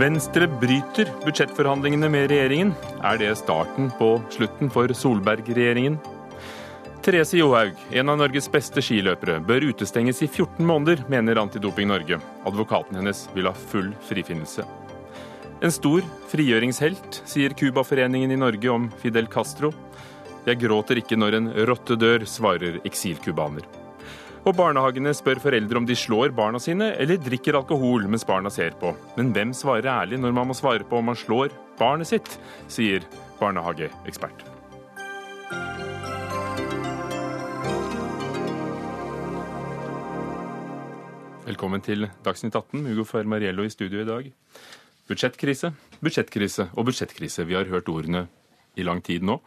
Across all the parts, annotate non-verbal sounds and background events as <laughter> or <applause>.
Venstre bryter budsjettforhandlingene med regjeringen. Er det starten på slutten for Solberg-regjeringen? Therese Johaug, en av Norges beste skiløpere, bør utestenges i 14 måneder, mener Antidoping Norge. Advokaten hennes vil ha full frifinnelse. En stor frigjøringshelt, sier Cubaforeningen i Norge om Fidel Castro. Jeg gråter ikke når en rotte dør, svarer eksilcubaner. Og barnehagene spør foreldre om de slår barna sine eller drikker alkohol mens barna ser på. Men hvem svarer ærlig når man må svare på om man slår barnet sitt, sier barnehageekspert. Velkommen til Dagsnytt 18. Hugo Fermariello i studio i dag. Budsjettkrise, budsjettkrise og budsjettkrise. Vi har hørt ordene i lang tid nå.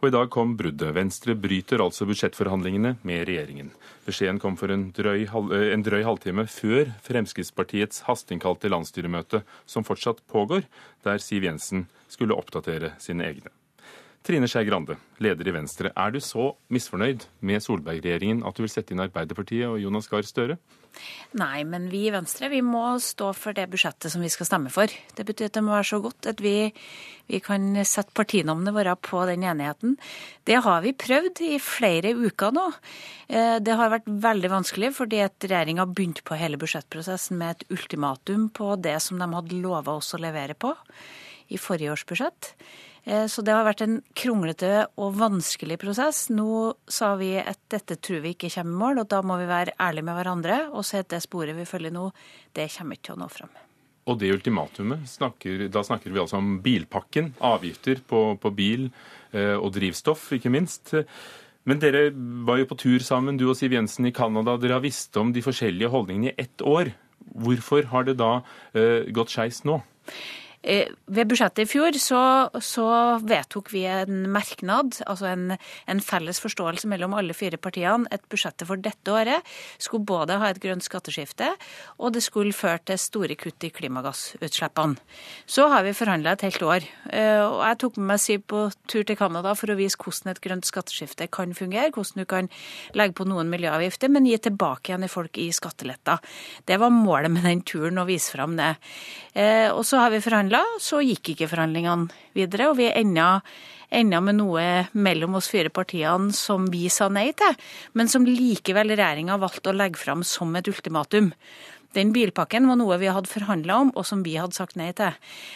Og i dag kom bruddet. Venstre bryter altså budsjettforhandlingene med regjeringen. Beskjeden kom for en drøy, eh, en drøy halvtime før Fremskrittspartiets hasteinnkalte landsstyremøte, som fortsatt pågår, der Siv Jensen skulle oppdatere sine egne. Trine Skei Grande, leder i Venstre. Er du så misfornøyd med Solberg-regjeringen at du vil sette inn Arbeiderpartiet og Jonas Gahr Støre? Nei, men vi i Venstre vi må stå for det budsjettet som vi skal stemme for. Det betyr at det må være så godt at vi, vi kan sette partinavnene våre på den enigheten. Det har vi prøvd i flere uker nå. Eh, det har vært veldig vanskelig fordi at regjeringa begynte på hele budsjettprosessen med et ultimatum på det som de hadde lova oss å levere på i forrige års budsjett. Eh, så det har vært en kronglete og vanskelig prosess. Nå sa vi at dette tror vi ikke kommer i mål, og da må vi være ærlige med hverandre og si at det sporet vi følger nå, det kommer ikke til å nå fram. Og det ultimatumet, snakker, da snakker vi altså om bilpakken, avgifter på, på bil eh, og drivstoff, ikke minst. Men dere var jo på tur sammen, du og Siv Jensen i Canada. Dere har visst om de forskjellige holdningene i ett år. Hvorfor har det da uh, gått skeis nå? Eh, ved budsjettet i fjor så, så, vedtok vi en merknad, altså en, en, felles forståelse mellom alle fire partiene. Et budsjettet for dette året skulle både ha et grønt skatteskifte, og det skulle føre til store kutt i klimagassutslippene. Så har vi forhandla et helt år. Eh, og jeg tok med meg Siv på tur til Canada for å vise hvordan et grønt skatteskifte kan fungere. Hvordan du kan legge på noen miljøavgifter, men gi tilbake igjen i folk i skatteletter. Det var målet med den turen, å vise fram det. Eh, og så har vi forhandla forhandla, så gikk ikke forhandlingene videre. Og vi enda, enda med noe mellom oss fire partiene som vi sa nei til, men som likevel regjeringa valgte å legge fram som et ultimatum. Den bilpakken var noe vi hadde forhandla om, og som vi hadde sagt nei til.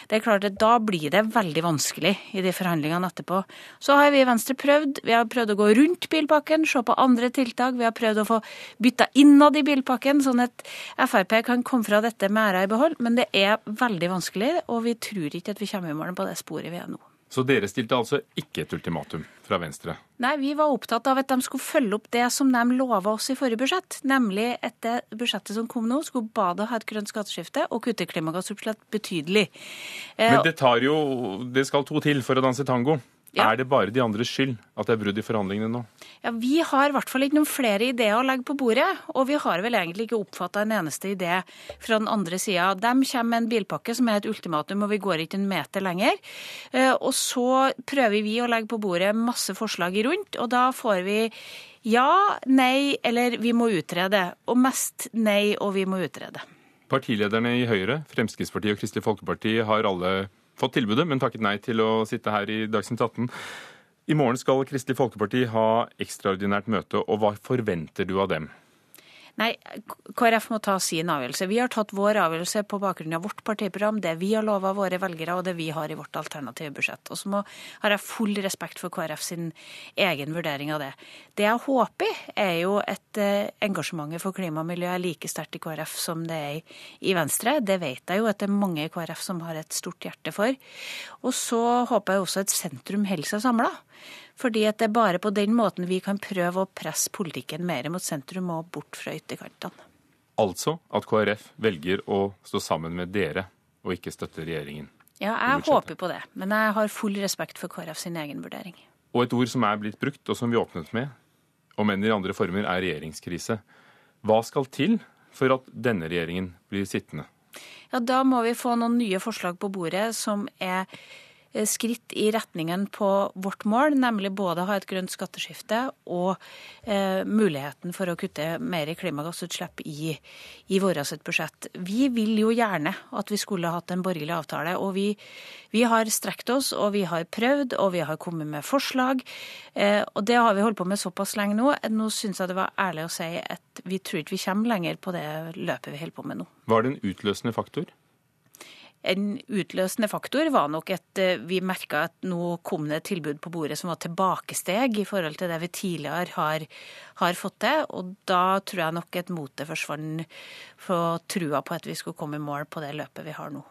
Det er klart at Da blir det veldig vanskelig i de forhandlingene etterpå. Så har vi i Venstre prøvd. Vi har prøvd å gå rundt bilpakken, se på andre tiltak. Vi har prøvd å få bytta innad i bilpakken, sånn at Frp kan komme fra dette med æra i behold. Men det er veldig vanskelig, og vi tror ikke at vi kommer i mål på det sporet vi er nå. Så dere stilte altså ikke et ultimatum fra Venstre? Nei, vi var opptatt av at de skulle følge opp det som de lova oss i forrige budsjett. Nemlig at det budsjettet som kom nå, skulle både ha et grønt skatteskifte og kutte klimagassutslipp betydelig. Men det tar jo Det skal to til for å danse tango? Ja. Er det bare de andres skyld at det er brudd i forhandlingene nå? Ja, Vi har i hvert fall ikke noen flere ideer å legge på bordet. Og vi har vel egentlig ikke oppfatta en eneste idé fra den andre sida. De kommer med en bilpakke som er et ultimatum, og vi går ikke en meter lenger. Eh, og så prøver vi å legge på bordet masse forslag rundt, og da får vi ja, nei eller vi må utrede. Og mest nei og vi må utrede. Partilederne i Høyre, Fremskrittspartiet og Kristelig Folkeparti har alle fått tilbudet, men takket nei til å sitte her i Dagsnytt 18. I morgen skal Kristelig Folkeparti ha ekstraordinært møte, og hva forventer du av dem? Nei, KrF må ta sin avgjørelse. Vi har tatt vår avgjørelse på bakgrunn av vårt partiprogram, det vi har lova våre velgere, og det vi har i vårt alternative budsjett. Og så må, har jeg full respekt for KrF sin egen vurdering av det. Det jeg håper, er jo at eh, engasjementet for klima og miljø er like sterkt i KrF som det er i, Venstre. Det vet jeg jo at det er mange i KrF som har et stort hjerte for. Og så håper jeg også at sentrum holder seg samla. Fordi at det er bare på den måten vi kan prøve å presse politikken mer mot sentrum og bort fra ytterkantene. Altså at KrF velger å stå sammen med dere og ikke støtte regjeringen? Ja, jeg håper på det. Men jeg har full respekt for KrF sin egen vurdering. Og et ord som er blitt brukt, og som vi åpnet med, om enn i andre former, er regjeringskrise. Hva skal til for at denne regjeringen blir sittende? Ja, Da må vi få noen nye forslag på bordet som er skritt i retningen på vårt mål, nemlig både å ha et grønt skatteskifte og eh, muligheten for å kutte mer klimagassutslipp i, i vårt budsjett. Vi vil jo gjerne at vi skulle hatt en borgerlig avtale, og vi, vi har strekt oss, og vi har prøvd, og vi har kommet med forslag. Eh, og det har vi holdt på med såpass lenge nå. Nå syns jeg det var ærlig å si at vi tror ikke vi kommer lenger på det løpet vi holder på med nå. Var det en utløsende faktor? En utløsende faktor var nok at eh, vi merka at nå kom det et tilbud på bordet som var tilbakesteg i forhold til det vi tidligere har, har fått til. Og da tror jeg nok at motet forsvant for trua på at vi skulle komme i mål på det løpet vi har nå.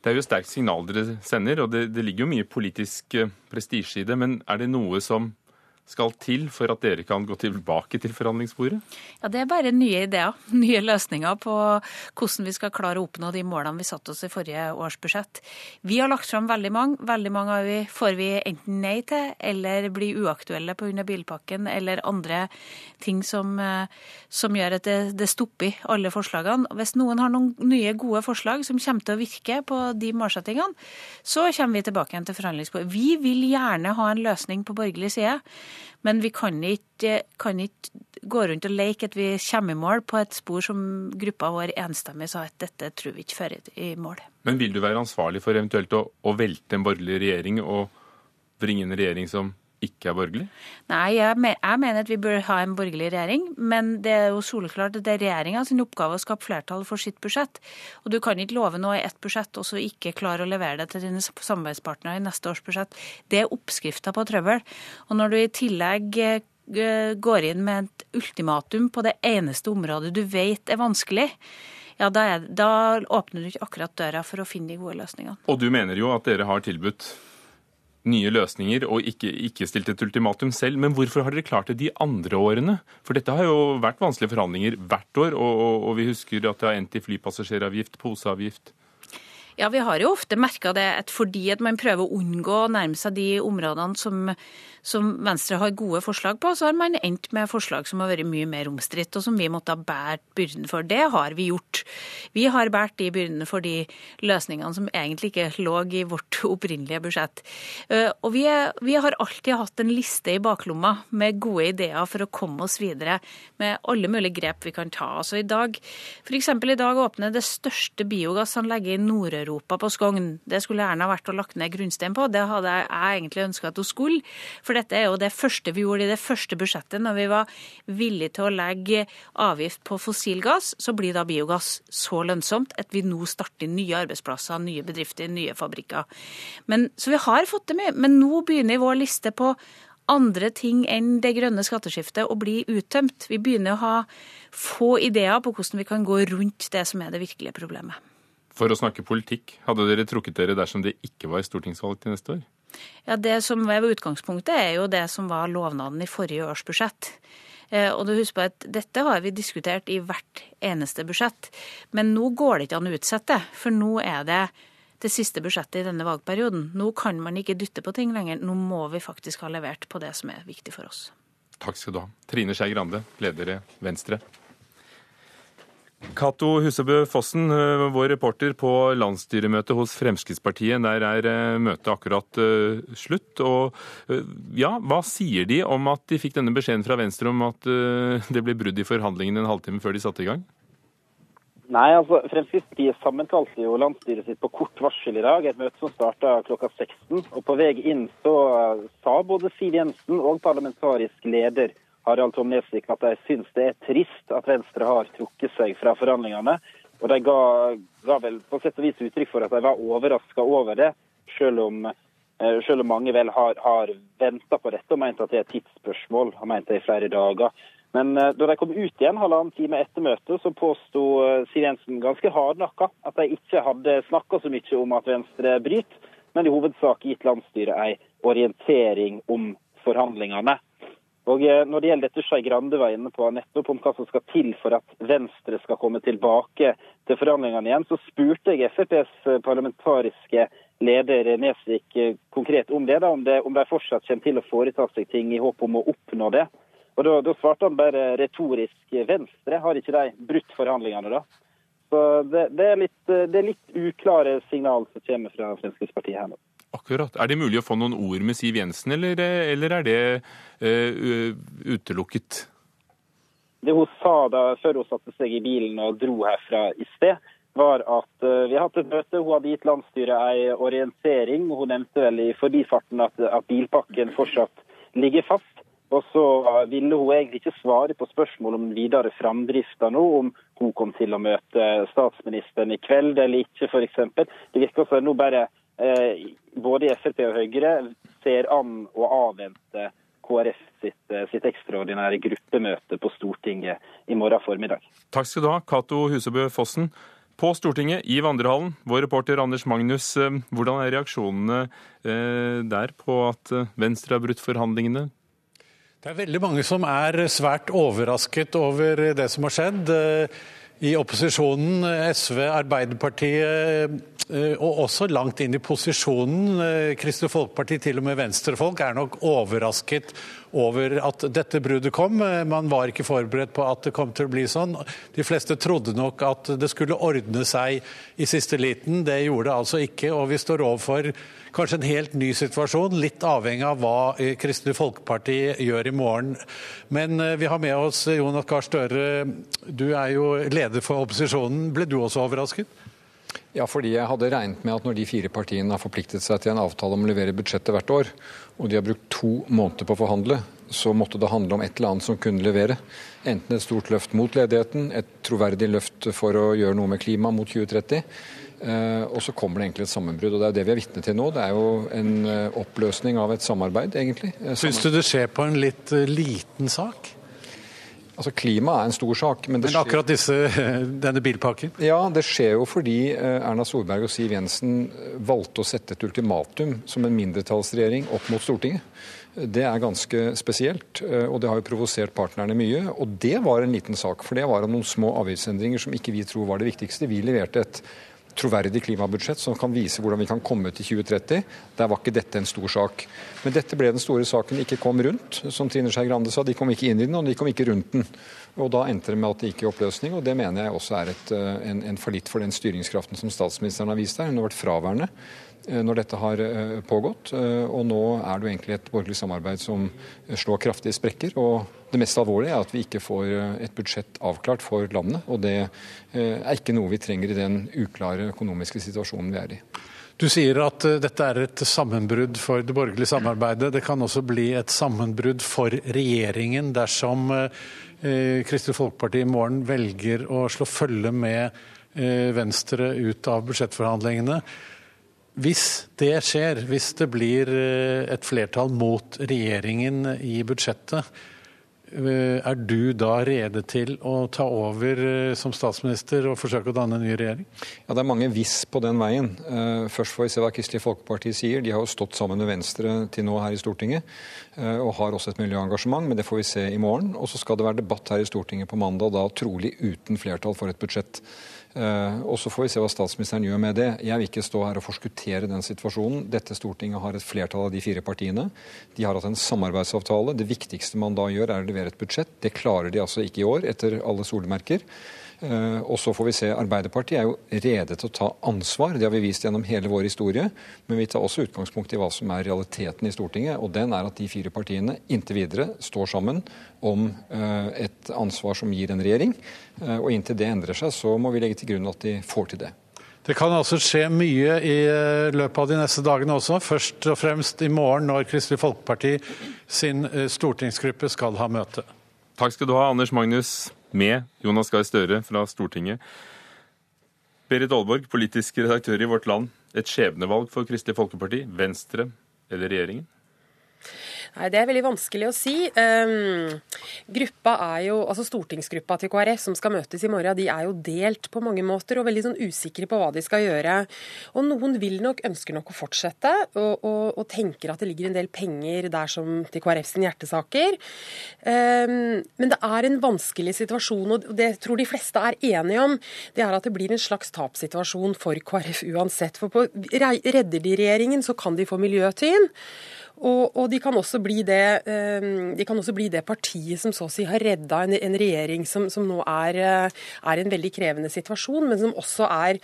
Det er jo sterkt signal dere sender, og det, det ligger jo mye politisk eh, prestisje i det. Men er det noe som skal til for at dere kan gå tilbake til forhandlingsbordet? Ja, Det er bare nye ideer, <laughs> nye løsninger på hvordan vi skal klare å oppnå de målene vi satte oss i forrige års budsjett. Vi har lagt fram veldig mange. Veldig mange av vi får vi enten nei til, eller blir uaktuelle pga. bilpakken, eller andre ting som, eh, som gjør at det, det stopper alle forslagene. Hvis noen har noen nye, gode forslag som kommer til å virke på de målsettingene, så kommer vi tilbake igjen til forhandlingsbordet. Vi vil gjerne ha en løsning på borgerlig side. Men vi kan ikke, kan ikke, gå rundt og leke at vi kommer i mål på et spor som gruppa vår enstemmig sa at dette tror vi ikke fører i mål. Men vil du være ansvarlig for eventuelt å, å velte en borgerlig regjering og bringe en regjering som ikke er borgerlig? Nei, jeg, mener at vi bør ha en borgerlig regjering. Men det er jo soleklart at det er regjeringa sin oppgave å skape flertall for sitt budsjett. Og du kan ikke love noe i ett budsjett og så ikke klare å levere det til dine samarbeidspartnere i neste års budsjett. Det er oppskrifta på trøbbel. Og når du i tillegg eh, går inn med et ultimatum på det eneste området du vet er vanskelig, ja, da, er, da åpner du ikke akkurat døra for å finne de gode løsningene. Og du mener jo at dere har tilbudt nye løsninger og ikke, ikke, stilt et ultimatum selv. Men hvorfor har dere klart det de andre årene? For dette har jo vært vanskelige forhandlinger hvert år, og, og, og vi husker at det har endt i flypassasjeravgift, poseavgift. Ja, vi har jo ofte merka det at fordi at man prøver å unngå å nærme seg de områdene som som Venstre har gode forslag på, så har man endt med forslag som har vært mye mer omstridt, og som vi måtte ha båret byrden for. Det har vi gjort. Vi har båret de byrdene for de løsningene som egentlig ikke lå i vårt opprinnelige budsjett. Eh, og vi, er, vi har alltid hatt en liste i baklomma med gode ideer for å komme oss videre med alle mulige grep vi kan ta. Altså i dag, F.eks. i dag åpner det største biogassanlegget i Nord-Europa på Skogn. Det skulle gjerne ha vært å lagt ned grunnstein på. Det hadde jeg egentlig ønska at hun skulle. For dette er jo det første vi gjorde i det første budsjettet, når vi var villige til å legge avgift på fossilgass. Så blir da biogass så lønnsomt at vi nå starter nye arbeidsplasser, nye bedrifter, nye fabrikker. Men, så vi har fått det mye. Men nå begynner vår liste på andre ting enn det grønne skatteskiftet å bli uttømt. Vi begynner å ha få ideer på hvordan vi kan gå rundt det som er det virkelige problemet. For å snakke politikk, hadde dere trukket dere dersom det ikke var stortingsvalg til neste år? Ja, Det som var utgangspunktet, er jo det som var lovnaden i forrige års budsjett. Eh, og du husker på at Dette har vi diskutert i hvert eneste budsjett. Men nå går det ikke an å utsette, for nå er det det siste budsjettet i denne valgperioden. Nå kan man ikke dytte på ting lenger. Nå må vi faktisk ha levert på det som er viktig for oss. Takk skal du ha. Trine Skei Grande, leder i Venstre. Cato Husebø Fossen, eh, vår reporter på landsstyremøtet hos Fremskrittspartiet. Der er eh, møtet akkurat uh, slutt. Og ja, hva sier de om at de fikk denne beskjeden fra Venstre om at det ble brudd i forhandlingene en halvtime før de satte i gang? Nei, altså Fremskrittspartiet sammenkalte jo landsstyret sitt på kort varsel i dag. Et møte som starta klokka 16. Og på vei inn så sa både Siv Jensen og parlamentarisk leder Harald Tom Nesvik at de syns det er trist at Venstre har trukket seg fra forhandlingene. Og de ga, ga vel på sett og vis uttrykk for at de var overraska over det, selv om, eh, selv om mange vel har, har venta på dette og ment at det er et tidsspørsmål. Har ment det i flere dager. Men uh, da de kom ut igjen halvannen time etter møtet, så påsto uh, Siv Jensen ganske hardnakka at de ikke hadde snakka så mye om at Venstre bryter, men i hovedsak gitt landsstyret ei orientering om forhandlingene. Og eh, Når det gjelder dette Skei Grande var inne på, nettopp om hva som skal til for at Venstre skal komme tilbake til forhandlingene igjen, så spurte jeg FrPs eh, parlamentariske leder Nesvik eh, konkret om det, da, om, det, om de fortsatt kommer til å foreta seg ting i håp om å oppnå det. Og Da, da svarte han bare retorisk Venstre. Har ikke de brutt forhandlingene da? Så det, det, er litt, det er litt uklare signal som kommer fra Fremskrittspartiet her nå. Akkurat. Er det mulig å få noen ord med Siv Jensen, eller, eller er det uh, utelukket? Det hun sa da før hun satte seg i bilen og dro herfra i sted, var at uh, vi har hatt et møte. Hun hadde gitt landsstyret en orientering. Hun nevnte vel i forbifarten at, at bilpakken fortsatt ligger fast. Og så ville hun egentlig ikke svare på spørsmål om videre framdrifta nå, om hun kom til å møte statsministeren i kveld eller ikke, f.eks. Det virker som nå bare eh, både Frp og Høyre ser an å avvente KrF sitt, eh, sitt, ekstraordinære gruppemøte på Stortinget i morgen formiddag. Takk skal du ha, Cato Husebø Fossen. På Stortinget, i vandrehallen, vår reporter Anders Magnus, eh, hvordan er reaksjonene der på at Venstre har brutt forhandlingene? Det er veldig mange som er svært overrasket over det som har skjedd. I opposisjonen, SV, Arbeiderpartiet eh, og også langt inn i posisjonen, eh, Kristelig Folkeparti, til og med venstrefolk, er nok overrasket over at dette bruddet kom. Man var ikke forberedt på at det kom til å bli sånn. De fleste trodde nok at det skulle ordne seg i siste liten. Det gjorde det altså ikke, og vi står overfor kanskje en helt ny situasjon, litt avhengig av hva eh, Kristelig Folkeparti gjør i morgen. Men eh, vi har med oss Jonas Gahr Støre, du er jo leder for opposisjonen. Ble du også overrasket? Ja, fordi jeg hadde regnet med at når de fire partiene har forpliktet seg til en avtale om å levere budsjettet hvert år, og de har brukt to måneder på å forhandle, så måtte det handle om et eller annet som kunne levere. Enten et stort løft mot ledigheten, et troverdig løft for å gjøre noe med klima mot 2030 Eh, og så kommer det egentlig et sammenbrudd. og Det er det vi er vitne til nå. Det er jo en eh, oppløsning av et samarbeid, egentlig. Eh, Syns du det skjer på en litt liten sak? Altså Klima er en stor sak. Men, men akkurat disse, <laughs> denne bilpakken? Ja, det skjer jo fordi Erna Solberg og Siv Jensen valgte å sette et ultimatum som en mindretallsregjering opp mot Stortinget. Det er ganske spesielt, og det har jo provosert partnerne mye. Og det var en liten sak, for det var om noen små avgiftsendringer som ikke vi tror var det viktigste. Vi leverte et troverdig klimabudsjett som kan vise hvordan vi kan komme til 2030. Der var ikke dette en stor sak. Men dette ble den store saken de ikke kom rundt. Som Trine Skei Grande sa, de kom ikke inn i den, og de kom ikke rundt den. Og Da endte det med at det gikk i oppløsning, og det mener jeg også er et, eh, en, en fallitt for den styringskraften som statsministeren har vist her. Hun har vært fraværende eh, når dette har eh, pågått. Og nå er det jo egentlig et borgerlig samarbeid som slår kraftige sprekker. og det mest alvorlige er at vi ikke får eh, et budsjett avklart for landet. Og det eh, er ikke noe vi trenger i den uklare økonomiske situasjonen vi er i. Du sier at eh, dette er et sammenbrudd for det borgerlige samarbeidet. Det kan også bli et sammenbrudd for regjeringen dersom Kristelig Folkeparti i morgen velger å slå følge med Venstre ut av budsjettforhandlingene. Hvis det skjer, hvis det blir et flertall mot regjeringen i budsjettet, er du da rede til å ta over eh, som statsminister og forsøke å danne en ny regjering? Ja, Det er mange hvis på den veien. Eh, først får vi se hva Kristelig Folkeparti sier. De har jo stått sammen med Venstre til nå her i Stortinget, og har også et miljøengasjement, men det får vi se i morgen. Og så skal det være debatt her i Stortinget på mandag, da trolig uten flertall for et budsjett. Eh, og Så får vi se hva statsministeren gjør med det. Jeg vil ikke stå her og forskuttere den situasjonen. Dette Stortinget har et flertall av de fire partiene. De har hatt en samarbeidsavtale. Det viktigste man da gjør, er å levere et budsjett. Det klarer de altså ikke i år, etter alle solmerker. Eh, og så får vi se. Arbeiderpartiet er jo rede til å ta ansvar. Det har vi vist gjennom hele vår historie. Men vi tar også utgangspunkt i hva som er realiteten i Stortinget. Og den er at de fire partiene inntil videre står sammen om eh, et ansvar som gir en regjering. Eh, og inntil det endrer seg, så må vi legge til grunn at de får til det. Det kan altså skje mye i løpet av de neste dagene også. Først og fremst i morgen når Kristelig Folkeparti sin stortingsgruppe skal ha møte. Takk skal du ha, Anders Magnus med Jonas Gahr Støre fra Stortinget. Berit Aalborg, politisk redaktør i Vårt Land. Et skjebnevalg for Kristelig Folkeparti, Venstre eller regjeringen? Nei, Det er veldig vanskelig å si. Um, gruppa er jo, altså Stortingsgruppa til KrF som skal møtes i morgen, de er jo delt på mange måter og veldig sånn usikre på hva de skal gjøre. Og Noen vil nok, ønsker nok å fortsette, og, og, og tenker at det ligger en del penger der som til KrF sin hjertesaker. Um, men det er en vanskelig situasjon, og det tror de fleste er enige om. Det er at det blir en slags tapssituasjon for KrF uansett. For på redder de regjeringen, så kan de få miljøtyn. Og, og de, kan det, eh, de, kan også bli det, partiet som så å si har redda en, en regjering som, som nå er, eh, er, en veldig krevende situasjon, men som også er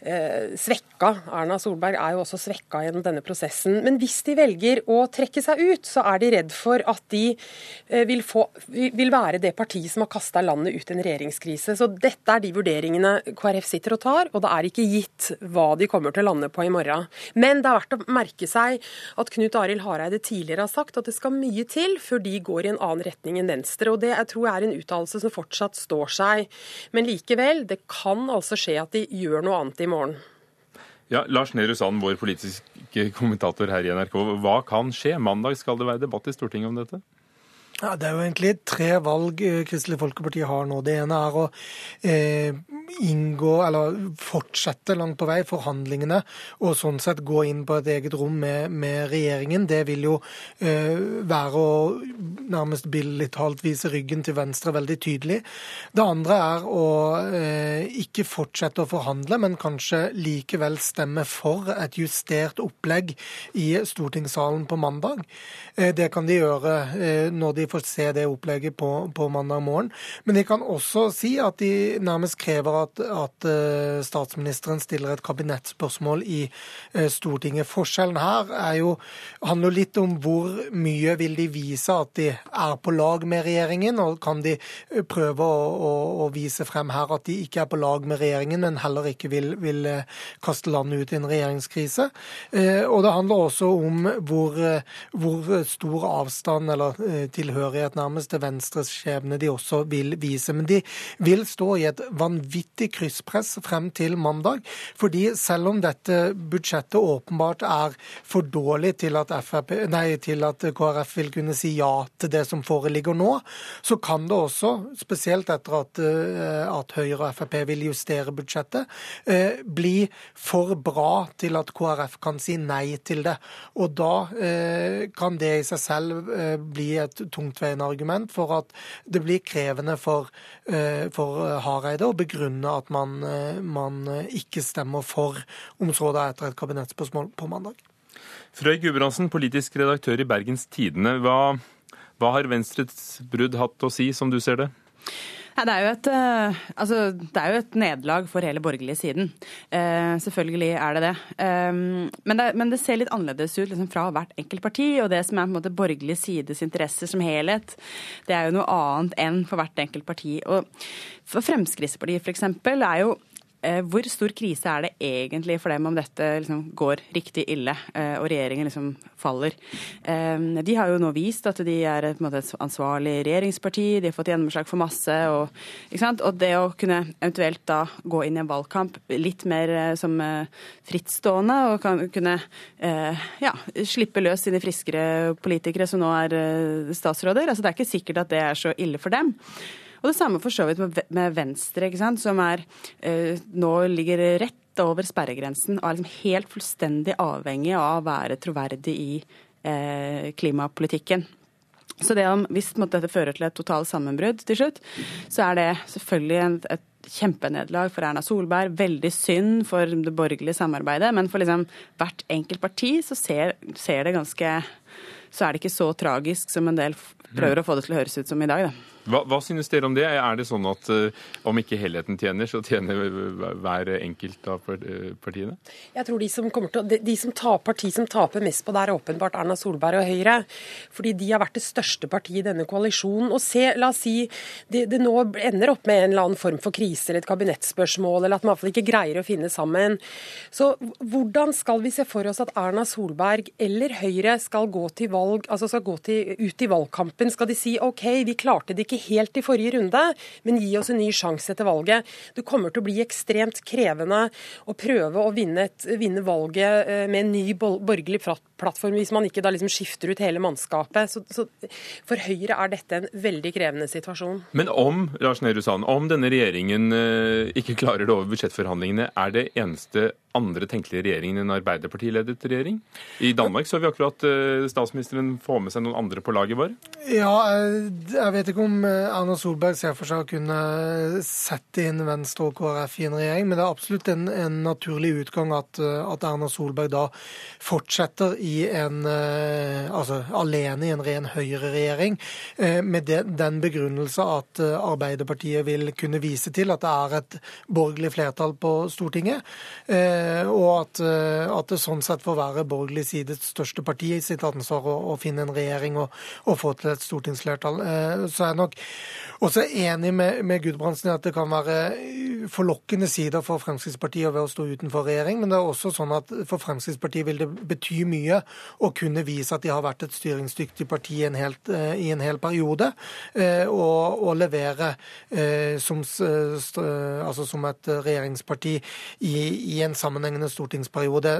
eh, svekka. Erna Solberg er jo også svekka gjennom denne prosessen. Men hvis de velger å trekke seg ut, så er de redd for at de eh, vil, få, vil, være det partiet som har kasta landet ut i en regjeringskrise. Så dette er de vurderingene KrF sitter og tar, og det er ikke gitt hva de kommer til å lande på i morgen. Men det er verdt å merke seg at Knut Arild Hareide tidligere har sagt at det skal mye til før de går i en annen retning enn Venstre. og Det jeg tror jeg er en uttalelse som fortsatt står seg. Men likevel, det kan altså skje at de gjør noe annet i morgen. Ja, Lars Nehru Sand, vår politiske kommentator her i NRK. Hva kan skje? Mandag skal det være debatt i Stortinget om dette? Ja, Det er jo egentlig tre valg eh, Kristelig Folkeparti har nå. Det ene er å eh, inngå, eller fortsette langt på vei forhandlingene og sånn sett gå inn på et eget rom med, med regjeringen. Det vil jo eh, være å nærmest billig talt vise ryggen til Venstre veldig tydelig. Det andre er å eh, ikke fortsette å forhandle, men kanskje likevel stemme for et justert opplegg i stortingssalen på mandag. Eh, det kan de gjøre eh, når de får se det opplegget på, på, mandag morgen. Men de kan også si at de nærmest krever at, at uh, statsministeren stiller et kabinettspørsmål i uh, Stortinget. Forskjellen her er jo, handler litt om hvor mye vil de vise at de er på lag med regjeringen, og kan de uh, prøve å, å, å, vise frem her at de ikke er på lag med regjeringen, men heller ikke vil, vil kaste landet ut i en regjeringskrise. Og det handler også om hvor, hvor stor avstand eller tilhørighet nærmest til Venstres skjebne de også vil vise. Men de vil stå i et vanvittig krysspress frem til mandag. Fordi selv om dette budsjettet åpenbart er for dårlig til at, FRP, nei, til at KrF vil kunne si ja til det som foreligger nå, så kan det også, spesielt etter at, eh, at Høyre og Frp vil justere budsjettet, eh, bli for bra til at KrF kan si nei til det. Og da eh, kan det i seg selv bli et tungt tungtveiende argument for at det blir krevende for, for Hareide å begrunne at man, eh, man ikke stemmer for, om etter et kabinettspørsmål på mandag. Frøy Gudbrandsen, politisk redaktør i Bergens Tidende. Hva, hva har Venstres brudd hatt å si, som du ser det? Det, er jo et, uh, altså, et nederlag for hele borgerlige siden. Eh, selvfølgelig er det det. Eh, men, det. men, det. ser litt annerledes ut liksom, fra hvert enkelt parti. Og det som er på en måte borgerlig sides interesser som helhet, det er jo noe annet enn for hvert enkelt parti. Og for Fremskrittspartiet f.eks. er jo Eh, hvor stor krise er det egentlig for dem om dette liksom går riktig ille eh, og regjeringen liksom faller? Eh, de har jo nå vist at de er et, et ansvarlig regjeringsparti, de har fått gjennomslag for masse. Og, og, det å kunne eventuelt da gå inn i en valgkamp litt mer som frittstående og kan, kunne ja, slippe løs sine friskere politikere som nå er statsråder, altså det er ikke sikkert at det er så ille for dem. Og det samme for så vidt med Venstre, som er, eh, nå ligger rett over sperregrensen og er liksom helt fullstendig avhengig av å være troverdig i eh, klimapolitikken. Så det om, hvis måtte, dette fører til et totalt sammenbrudd til slutt, så er det selvfølgelig et, et kjempenederlag for Erna Solberg. Veldig synd for det borgerlige samarbeidet. Men for liksom hvert enkelt parti så ser, ser det ganske Så er det ikke så tragisk som en del prøver å få det til å høres ut som i dag, da. Hva, hva, synes dere om det? Er det sånn at uh, om ikke helheten tjener, så tjener hver enkelt av eh, partiene? Jeg tror de som, til, de, de som tar parti som taper mest på det, er åpenbart Erna Solberg og Høyre. Fordi de har vært det største partiet i denne koalisjonen. Og se, la oss si det, det, nå ender opp med en eller annen form for krise eller et kabinettspørsmål, eller at man iallfall ikke greier å finne sammen. Så hvordan skal vi se for oss at Erna Solberg eller Høyre skal gå til valg, altså skal gå til, ut i valgkampen? Skal de si OK, vi klarte det ikke helt i forrige runde, men gi oss en ny sjanse etter valget. Det kommer til å bli ekstremt krevende å prøve å vinne, et, vinne valget eh, med en ny borgerlig plattform, hvis man ikke da liksom skifter ut hele mannskapet. Så, så for Høyre er dette en veldig krevende situasjon. Men om Lars Nehru Sand, om denne regjeringen eh, ikke klarer det over budsjettforhandlingene, er det eneste andre tenkelige regjeringen enn Arbeiderpartiledet regjering? I Danmark så vi akkurat uh, statsministeren få med seg noen andre på laget vår. Ja, jeg vet ikke om eh, Erna Solberg ser for seg å kunne sette inn Venstre og KrF i en regjering, men det er absolutt en, en naturlig utgang at, eh, at, Erna Solberg da fortsetter i en Altså alene i en ren høyreregjering, med den begrunnelse at Arbeiderpartiet vil kunne vise til at det er et borgerlig flertall på Stortinget, og at, at det sånn sett får være borgerlig sides største parti i sitt ansvar å, å finne en regjering og, og, få til et stortingsflertall. Så er jeg nok også enig med, med Gudbrandsen i at det kan være forlokkende sider for Fremskrittspartiet ved å stå utenfor regjering, men det er også sånn at for Fremskrittspartiet vil det bety mye å kunne vise at de har vært et styringsdyktig parti i en, helt, eh, i en hel periode, eh, og, og levere eh, som, altså som, et regjeringsparti i, i, en sammenhengende stortingsperiode,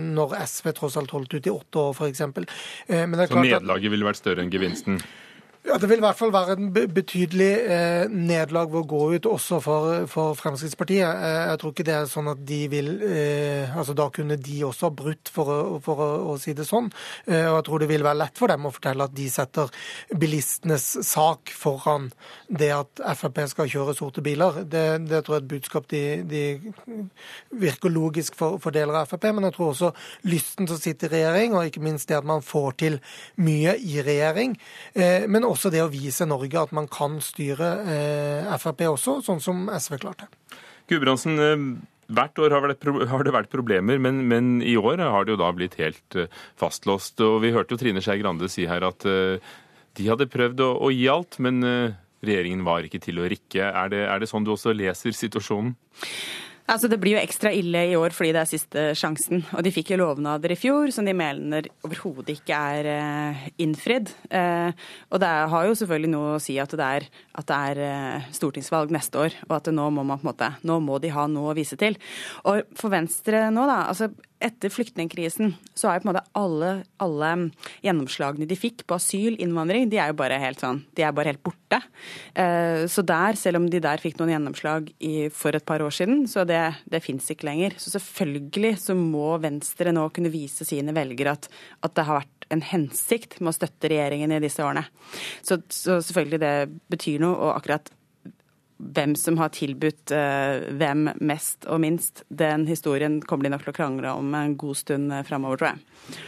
når SV tross alt holdt ut i åtte år, f.eks. Så nederlaget ville vært større enn gevinsten? Ja, Det vil i hvert fall være en betydelig eh, nederlag å gå ut, også for, for, Fremskrittspartiet. Eh, jeg tror ikke det er sånn at de vil eh, altså Da kunne de også ha brutt, for, å, for å, si det sånn. Eh, og jeg tror det vil være lett for dem å fortelle at de setter bilistenes sak foran det at Frp skal kjøre sorte biler. Det, det tror jeg er et budskap de, de virker logisk for, for, deler av Frp. Men jeg tror også lysten til å sitte i regjering, og ikke minst det at man får til mye i regjering. Eh, men også det å vise Norge at man kan styre eh, Frp også, sånn som SV klarte. Gudbrandsen, eh, hvert år har det vært problemer, men, men, i år har det jo da blitt helt eh, fastlåst. Og Vi hørte jo Trine Skei Grande si her at de hadde prøvd å, å gi alt, men regjeringen var ikke til å rikke. Er det, er det sånn du også leser situasjonen? Altså, det blir jo ekstra ille i år fordi det er siste sjansen. Og de fikk jo lovnader i fjor som de mener overhodet ikke er eh, innfridd. Eh, og det er, har jo selvfølgelig noe å si at det, er, at det er eh, stortingsvalg neste år, og at nå må man på en måte, nå må de ha noe å vise til. Og for Venstre nå, da. altså etter flyktningkrisen så er på en måte alle, alle, gjennomslagene de fikk på asyl, innvandring, de er jo bare helt sånn, de er bare helt borte. Eh, så der, selv om de der fikk noen gjennomslag i, for et par år siden, så det, det fins ikke lenger. Så selvfølgelig så må Venstre nå kunne vise sine velgere at, at det har vært en hensikt med å støtte regjeringen i disse årene. Så, så selvfølgelig det betyr noe. og akkurat hvem som har tilbudt uh, hvem mest og minst, den historien kommer de nok til å krangle om en god stund uh, framover, tror jeg.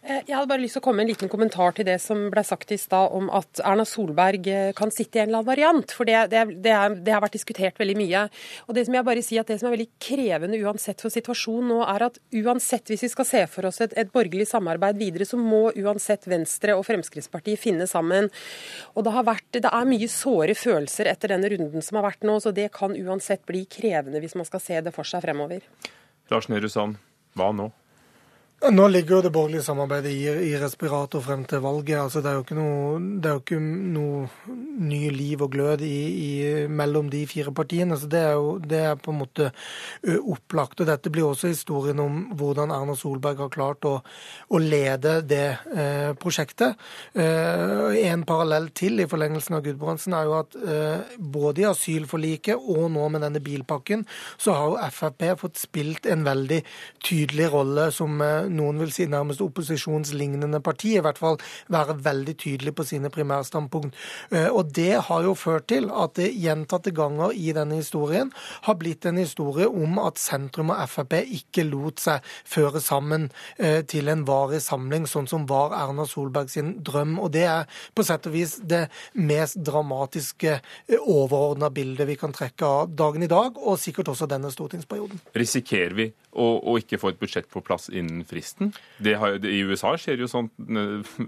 Eh, jeg hadde bare lyst til å komme med en liten kommentar til det som ble sagt i stad om at Erna Solberg eh, kan sitte i en eller annen variant. For det, det, det, er, det, har vært diskutert veldig mye. Og Det som jeg bare sier at det som er veldig krevende uansett for situasjonen nå, er at uansett hvis vi skal se for oss et, et borgerlig samarbeid videre, så må uansett Venstre og Fremskrittspartiet finne sammen. Og det, har vært, det er mye såre følelser etter denne runden som har vært nå, så det kan uansett bli krevende hvis man skal se det for seg fremover. Lars Nehru Sand, hva nå? Nå ligger jo det borgerlige samarbeidet i, i, respirator frem til valget. altså Det er jo ikke noe, jo ikke noe ny liv og glød i, i, mellom de fire partiene. så Det er jo det er på en måte opplagt. og Dette blir også historien om hvordan Erna Solberg har klart å, å lede det eh, prosjektet. Eh, en parallell til i forlengelsen av Gudbrandsen er jo at eh, både i asylforliket og nå med denne bilpakken, så har jo Frp fått spilt en veldig tydelig rolle som noen vil si nærmest opposisjonslignende parti, i hvert fall være veldig tydelig på sine primærstandpunkt. Eh, og det har jo ført til at det gjentatte ganger i denne historien har blitt en historie om at sentrum og Frp ikke lot seg føre sammen eh, til en varig samling, sånn som var Erna Solberg sin drøm. Og det er på sett og vis det mest dramatiske eh, overordna bildet vi kan trekke av dagen i dag, og sikkert også denne stortingsperioden. Risikerer vi å, å ikke få et budsjett på plass innen fristen? Fristen. Har, I USA skjer jo sånt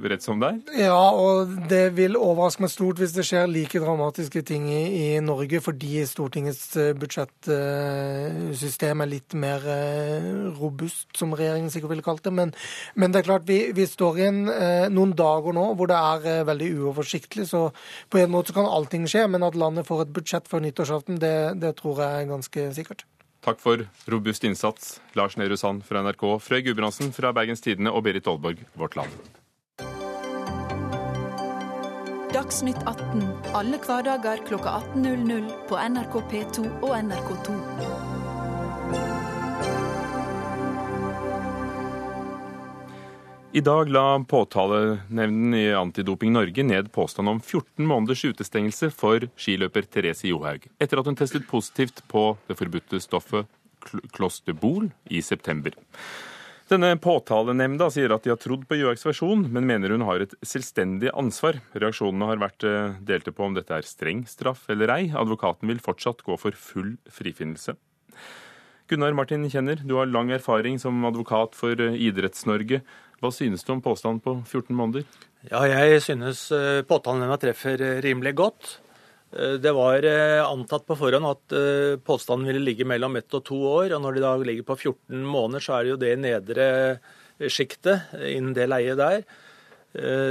rett som det er. Ja, og det vil overraske meg stort hvis det skjer like dramatiske ting i, i Norge, fordi Stortingets eh, budsjettsystem er litt mer eh, robust, som regjeringen sikkert ville kalt det. Men, men, det er klart, vi, vi står i en, eh, noen dager nå hvor det er veldig uoversiktlig. Så på en måte kan allting skje, men at landet får et budsjett for nyttårsaften, det, det tror jeg er ganske sikkert. Takk for robust innsats, Lars Nehru Sand fra NRK, Frøy Gudbrandsen fra Bergens Tidende og Berit Aalborg, Vårt Land. Dagsnytt 18 alle hverdager kl 18.00 på NRK P2 og NRK2. I dag la påtalenevnden i Antidoping Norge ned påstand om 14 måneders utestengelse for skiløper Therese Johaug, etter at hun testet positivt på det forbudte stoffet klosterbol i september. Denne påtalenemnda sier at de har trodd på Johaugs versjon, men mener hun har et selvstendig ansvar. Reaksjonene har vært eh, delte på om dette er streng straff eller ei. Advokaten vil fortsatt gå for full frifinnelse. Gunnar Martin Kjenner, du har lang erfaring som advokat for eh, Idretts-Norge. Hva synes du om påstanden på 14 måneder? Ja, jeg synes eh, påtalenemnda treffer rimelig godt. Det var antatt på forhånd at påstanden ville ligge mellom ett og to år. og Når de da ligger på 14 måneder, så er det jo det nedre sjiktet innen det leiet der.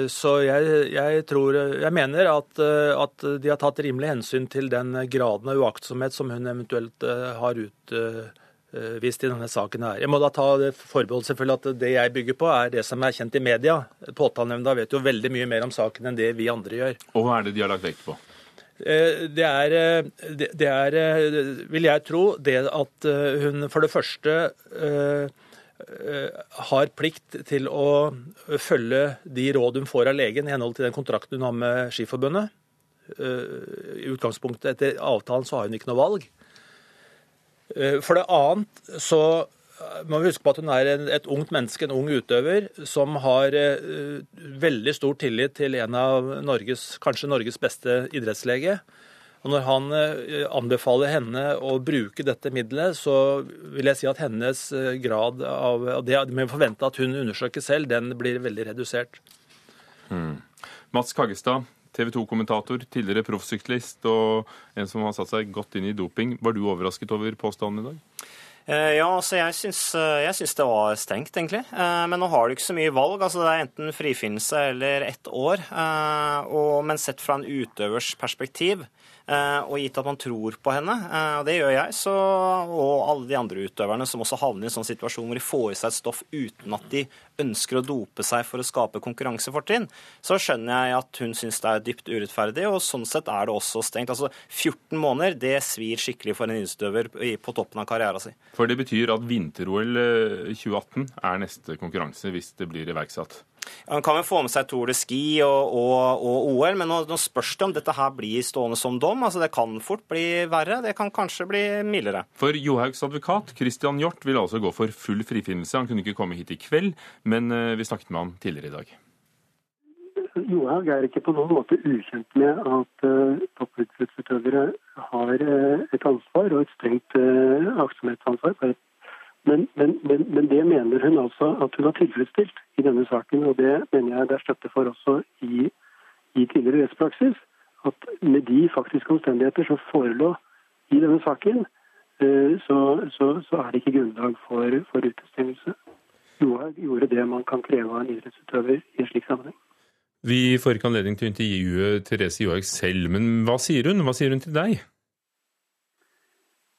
Så jeg, jeg, tror, jeg mener at, at, de har tatt rimelig hensyn til den graden av uaktsomhet som hun eventuelt har ut, vist i denne saken her. Jeg må da ta det forbehold selvfølgelig at det jeg bygger på, er det som er kjent i media. Påtalenemnda vet jo veldig mye mer om saken enn det vi andre gjør. Og hva er det de har lagt vekt på? Eh, det er, eh, det er, eh, vil jeg tro, det at hun for det første har plikt til å følge de råd hun får av legen i henhold til den kontrakten hun har med Skiforbundet. I utgangspunktet etter avtalen så har hun ikke noe valg. Eh, for det annet så må vi huske på at hun er et ungt menneske, en ung utøver, som har eh, veldig stor tillit til en av Norges, kanskje Norges beste idrettslege. Og Når han eh, anbefaler henne å bruke dette middelet, så vil jeg si at hennes grad av det vi forvente at hun undersøker selv, den blir veldig redusert. Mm. Mats Kaggestad, TV 2-kommentator, tidligere proffsyklist og en som har satt seg godt inn i doping. Var du overrasket over påstanden i dag? Eh, ja, altså jeg syns, eh, det var strengt, egentlig. Eh, men nå har du ikke så mye valg. altså Det er enten frifinnelse eller ett år. Og, men sett fra en utøvers perspektiv, og gitt at man tror på henne, eh, og det gjør jeg, så, og alle de andre utøverne som også havner i en sånn situasjon hvor de får i seg et stoff uten at de ønsker å dope seg for å skape konkurransefortrinn, så skjønner jeg at hun syns det er dypt urettferdig, og sånn sett er det også stengt. Altså 14 måneder, det svir skikkelig for en idrettsutøver på toppen av karrieren sin. For det betyr at vinter-OL 2018 eh, er neste konkurranse hvis det blir iverksatt? Han kan jo få med seg Tour de Ski og, og, og OL, men nå, nå, spørs det om dette her blir stående som dom. Altså, det kan fort bli verre. Det kan kanskje bli mildere. For Johaugs advokat Christian Hjort vil altså gå for full frifinnelse. Han kunne ikke komme hit i kveld, men uh, vi snakket med han tidligere i dag. Johaug er ikke på noen måte ukjent med at uh, toppidrettsutøvere har uh, et ansvar, og et strengt uh, aktsomhetsansvar på et men, men, men, men, det mener hun altså at hun har tilfredsstilt i denne saken. Og det mener jeg det er støtte for også i, i tidligere rettspraksis. At med de faktiske omstendigheter som forelå i denne saken, eh, så, så, så er det ikke grunnlag for, for utestengelse. Johaug gjorde det man kan kreve av en idrettsutøver i en slik sammenheng. Vi får ikke anledning til å intervjue Therese Johaug selv, men hva sier hun? Hva sier hun til deg?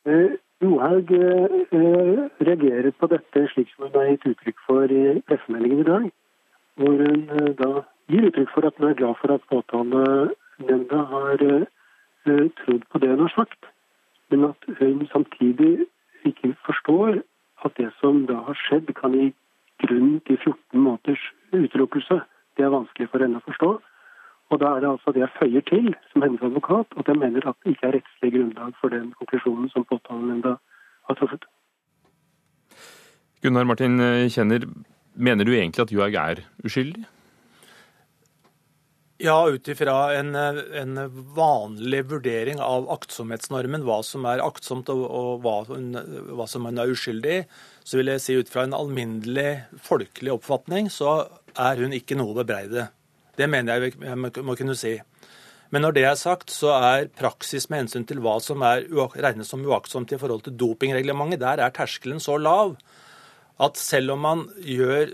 Eh, Johaug eh, reagerer på dette slik som hun har gitt uttrykk for i pressemeldingen i dag. Hvor hun eh, da gir uttrykk for at hun er glad for at påtalenemnda har eh, trodd på det hun har sagt. Men at hun samtidig ikke forstår at det som da har skjedd, kan gi grunn til 14 måneders utelukkelse. Det er vanskelig for henne å forstå. Og da er det altså det jeg føyer til som hennes advokat, at jeg mener at det ikke er rettslig grunnlag for den konklusjonen som påtalenemnda har truffet. Gunnar Martin Kjenner, mener du egentlig at Johaug er uskyldig? Ja, ut ifra en, en, vanlig vurdering av aktsomhetsnormen, hva som er aktsomt og, og hva, hva, som er uskyldig, så vil jeg si ut fra en alminnelig folkelig oppfatning, så er hun ikke noe å bebreide. Det mener jeg vi må kunne si. Men når det er sagt, så er praksis med hensyn til hva som er regnes som uaktsomt i forhold til dopingreglementet, der er terskelen så lav at selv om man gjør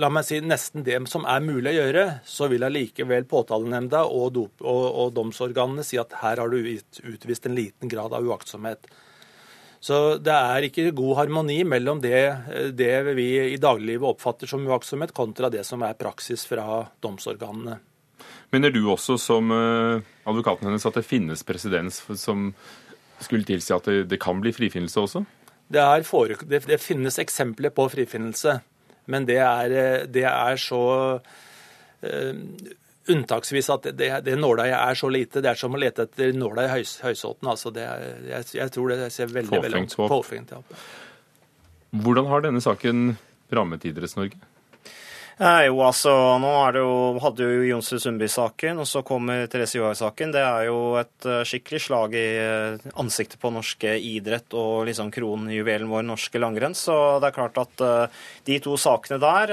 la meg si, nesten det som er mulig å gjøre, så vil allikevel påtalenemnda og, og, og, domsorganene si at her har du utvist en liten grad av uaktsomhet. Så det er ikke god harmoni mellom det, det vi i dagliglivet oppfatter som uaktsomhet, kontra det som er praksis fra domsorganene. Mener du også, som eh, advokaten hennes, at det finnes presedens som skulle tilsi at det, det, kan bli frifinnelse også? Det, for, det, det finnes eksempler på frifinnelse, men det er, det er så uh, unntaksvis at det, det nåløyet er så lite. Det er som å lete etter nåla i høys, høysåten. Altså jeg, jeg, tror det ser veldig Påfengt håp. Påfengt, ja. Hvordan har denne saken rammet Idretts-Norge? Eh, jo, altså, nå jo, hadde jo Jonsrud Sundby-saken, og så kommer Therese Johaug-saken. Det er jo et uh, skikkelig slag i uh, ansiktet på norske idrett og liksom kronjuvelen vår, norske langrenn. Så det er klart at uh, de to sakene der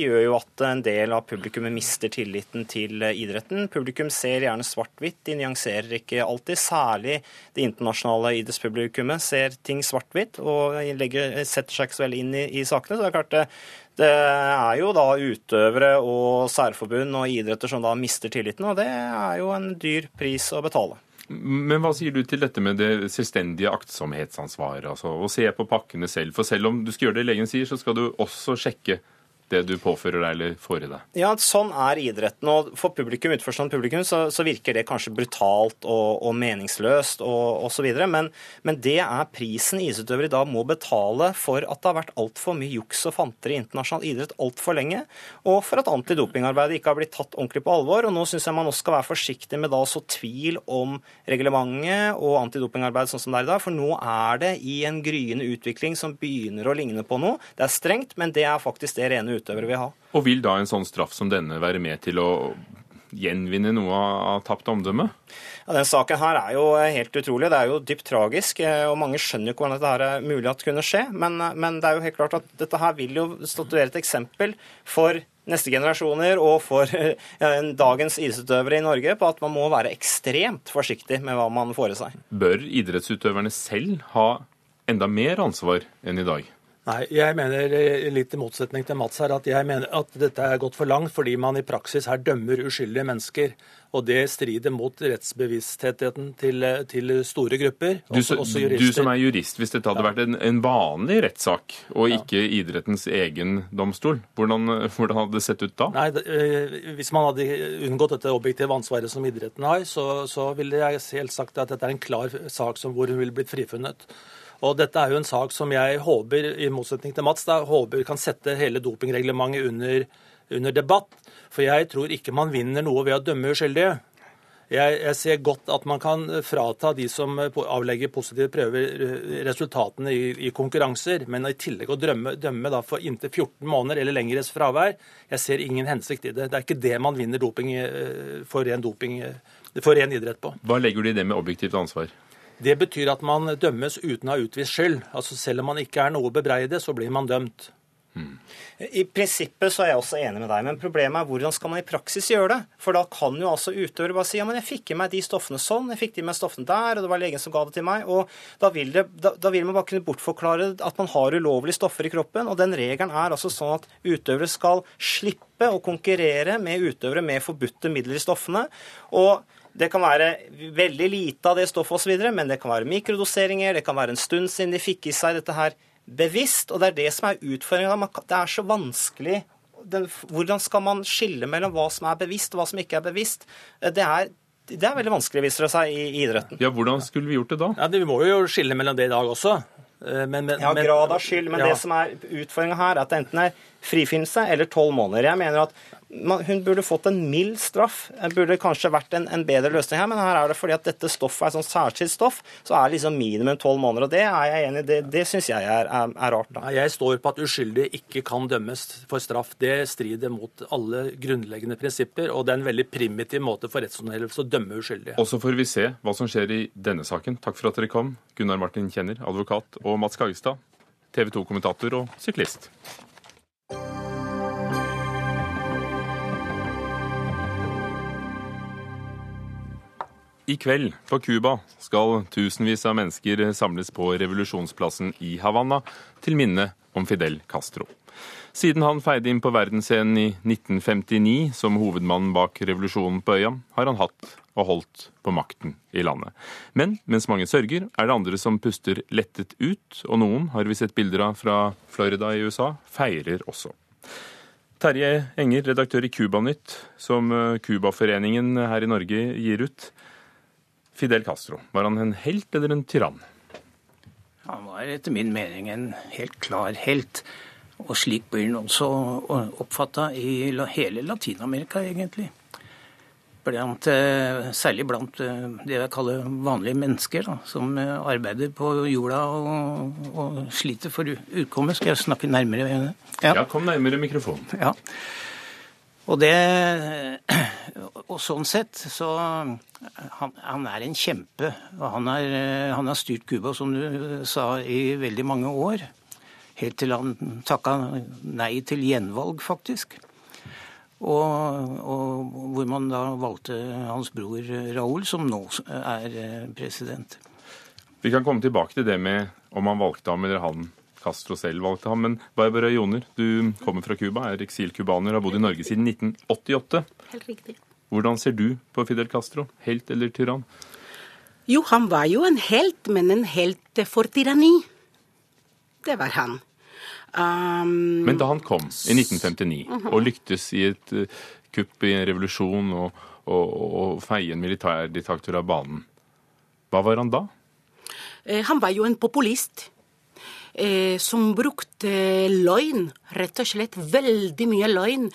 gjør jo at en del av publikummet mister tilliten til idretten. Publikum ser gjerne svart-hvitt, de nyanserer ikke alltid. Særlig det internasjonale idrettspublikummet ser ting svart-hvitt og legger, setter seg ikke så veldig inn i, i sakene. Så det er klart det det er jo da utøvere og særforbund og idretter som da mister tilliten, og det er jo en dyr pris å betale. Men hva sier du til dette med det selvstendige aktsomhetsansvaret? Altså å se på pakkene selv. For selv om du skal gjøre det legen sier, så skal du også sjekke det du påfører deg eller får i deg. Ja, sånn er idretten. Og for publikum, utforstående publikum så, så, virker det kanskje brutalt og, og meningsløst og osv. Men, men det er prisen idrettsutøvere i dag må betale for at det har vært altfor mye juks og fanter i internasjonal idrett altfor lenge, og for at antidopingarbeidet ikke har blitt tatt ordentlig på alvor. Og nå syns jeg man også skal være forsiktig med da å så tvil om reglementet og antidopingarbeidet sånn som det er i dag, for nå er det i en gryende utvikling som begynner å ligne på noe. Det er strengt, men det er faktisk det rene utøvere vil ha. Og Vil da en sånn straff som denne være med til å gjenvinne noe av tapt omdømme? Ja, den saken her er jo helt utrolig. Det er jo dypt tragisk. Eh, og Mange skjønner jo ikke hvordan dette her er mulig at kunne skje. Men, eh, men, det er jo helt klart at dette her vil jo statuere et eksempel for neste generasjoner og for <laughs> dagens idrettsutøvere i Norge på at man må være ekstremt forsiktig med hva man får i seg. Bør idrettsutøverne selv ha enda mer ansvar enn i dag? Nei, jeg mener eh, litt i motsetning til Mats her, at jeg mener at dette er gått for langt fordi man i praksis her dømmer uskyldige mennesker. Og det strider mot rettsbevisstheten til, til store grupper. Også, du, også du, som er jurist, hvis dette hadde ja. vært en, en vanlig rettssak og ikke idrettens egen domstol, hvordan, <laughs> hvordan, hadde det sett ut da? Nei, eh, Hvis man hadde unngått dette objektive ansvaret som idretten har, så, så ville jeg selvsagt sagt at dette er en klar sak som, hvor hun ville blitt frifunnet. Og dette er jo en sak som jeg håper, i motsetning til Mats, da, håper kan sette hele dopingreglementet under, under debatt. For jeg tror ikke man vinner noe ved å dømme uskyldige. Jeg, jeg, ser godt at man kan frata de som avlegger positive prøver, resultatene i, i konkurranser, men i tillegg å drømme, dømme for inntil 14 måneder eller lengres fravær, jeg ser ingen hensikt i det. Det er ikke det man vinner doping eh, for ren, doping, for ren idrett på. Hva legger du i det med objektivt ansvar? Det betyr at man dømmes uten å ha utvist skyld. Altså Selv om man ikke er noe å bebreide, så blir man dømt. Hmm. I prinsippet så er jeg også enig med deg, men problemet er hvordan skal man i praksis gjøre det? For da kan jo altså utøvere bare si ja, men jeg fikk i meg de stoffene sånn, jeg fikk de meg stoffene der, og det var legen som ga det til meg. Og da vil, det, da, da vil man bare kunne bortforklare at man har ulovlige stoffer i kroppen. Og den regelen er altså sånn at utøvere skal slippe å konkurrere med utøvere med forbudte midler i stoffene. og det kan være veldig lite av det stoffet osv., men det kan være mikrodoseringer, det kan være en stund siden de fikk i seg dette her bevisst. Og det er det som er utfordringa. Det er så vanskelig den, Hvordan skal man skille mellom hva som er bevisst og hva som ikke er bevisst? Det er, det er veldig vanskelig, viser det seg, i idretten. Ja, Hvordan skulle vi gjort det da? Ja, Vi må jo skille mellom det i dag også. Eh, men, men, ja, grad av skyld. Men ja. det som er utfordringa her, er at det enten er frifinnelse eller tolv måneder. Jeg mener at hun burde fått en mild straff. Det burde kanskje vært en, en, bedre løsning her, men her er det fordi at dette stoffet er sånn særskilt stoff, så er det liksom minimum tolv måneder. Og det er jeg enig i. Det, det syns jeg er, er, er, rart. da. Jeg står på at uskyldige ikke kan dømmes for straff. Det strider mot alle grunnleggende prinsipper, og det er en veldig primitiv måte for rettshåndhevelse å dømme uskyldige. Og så får vi se hva som skjer i denne saken. Takk for at dere kom, Gunnar Martin Kjenner, advokat, og Mats Kagestad, TV 2-kommentator og syklist. I kveld på Cuba skal tusenvis av mennesker samles på revolusjonsplassen i Havanna til minne om Fidel Castro. Siden han feide inn på verdensscenen i 1959 som hovedmannen bak revolusjonen på øya, har han hatt og holdt på makten i landet. Men mens mange sørger, er det andre som puster lettet ut, og noen, har vi sett bilder av fra Florida i USA, feirer også. Terje Enger, redaktør i Cubanytt, som Cubaforeningen her i Norge gir ut. Fidel Castro, var han en helt eller en tyrann? Han var etter min mening en helt klar helt. Og slik blir han også oppfatta i hele Latin-Amerika, egentlig. blant, særlig blant det jeg kaller vanlige mennesker, da, som arbeider på jorda og, og sliter for utkommet. Skal jeg snakke nærmere? Ja, ja kom nærmere mikrofonen. Ja. Og, det, <clears throat> og sånn sett så han, han, er en kjempe. og han, er, han har styrt Cuba, som du sa, i veldig mange år. Helt til han takka nei til gjenvalg, faktisk. Og, og, hvor man da valgte hans bror Raúl, som nå er president. Vi kan komme tilbake til det med om han valgte ham eller han Castro selv valgte ham. Men Barbara Joner, du kommer fra Cuba, er eksilcubaner, har bodd i Norge siden 1988. Helt riktig. Hvordan ser du på Fidel Castro? Helt eller tyrann? Jo, han var jo en helt, men en helt for tyranni. Det var han. Um... Men da han kom i 1959 uh -huh. og lyktes i et uh, kupp i en revolusjon og, og, og feie en militærdiktator av banen, hva var han da? Uh, han var jo en populist eh, som brukte løgn, rett og slett veldig mye løgn,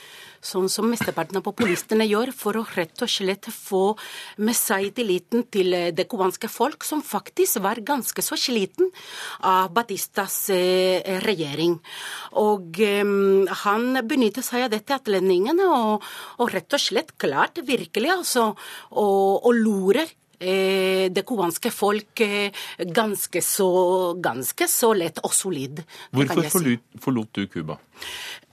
sånn som mesteparten av populistene gjør, for å rett og slett få med seg tilliten til eh, det cubanske folk, som faktisk var ganske så sliten av Batistas eh, regjering. Og eh, han benyttet seg av dette atlendingene, og, og, rett og slett klart, virkelig, altså, og, og det cubanske folk eh, ganske så, ganske så lett og solid. Hvorfor forlot, forlot du Cuba?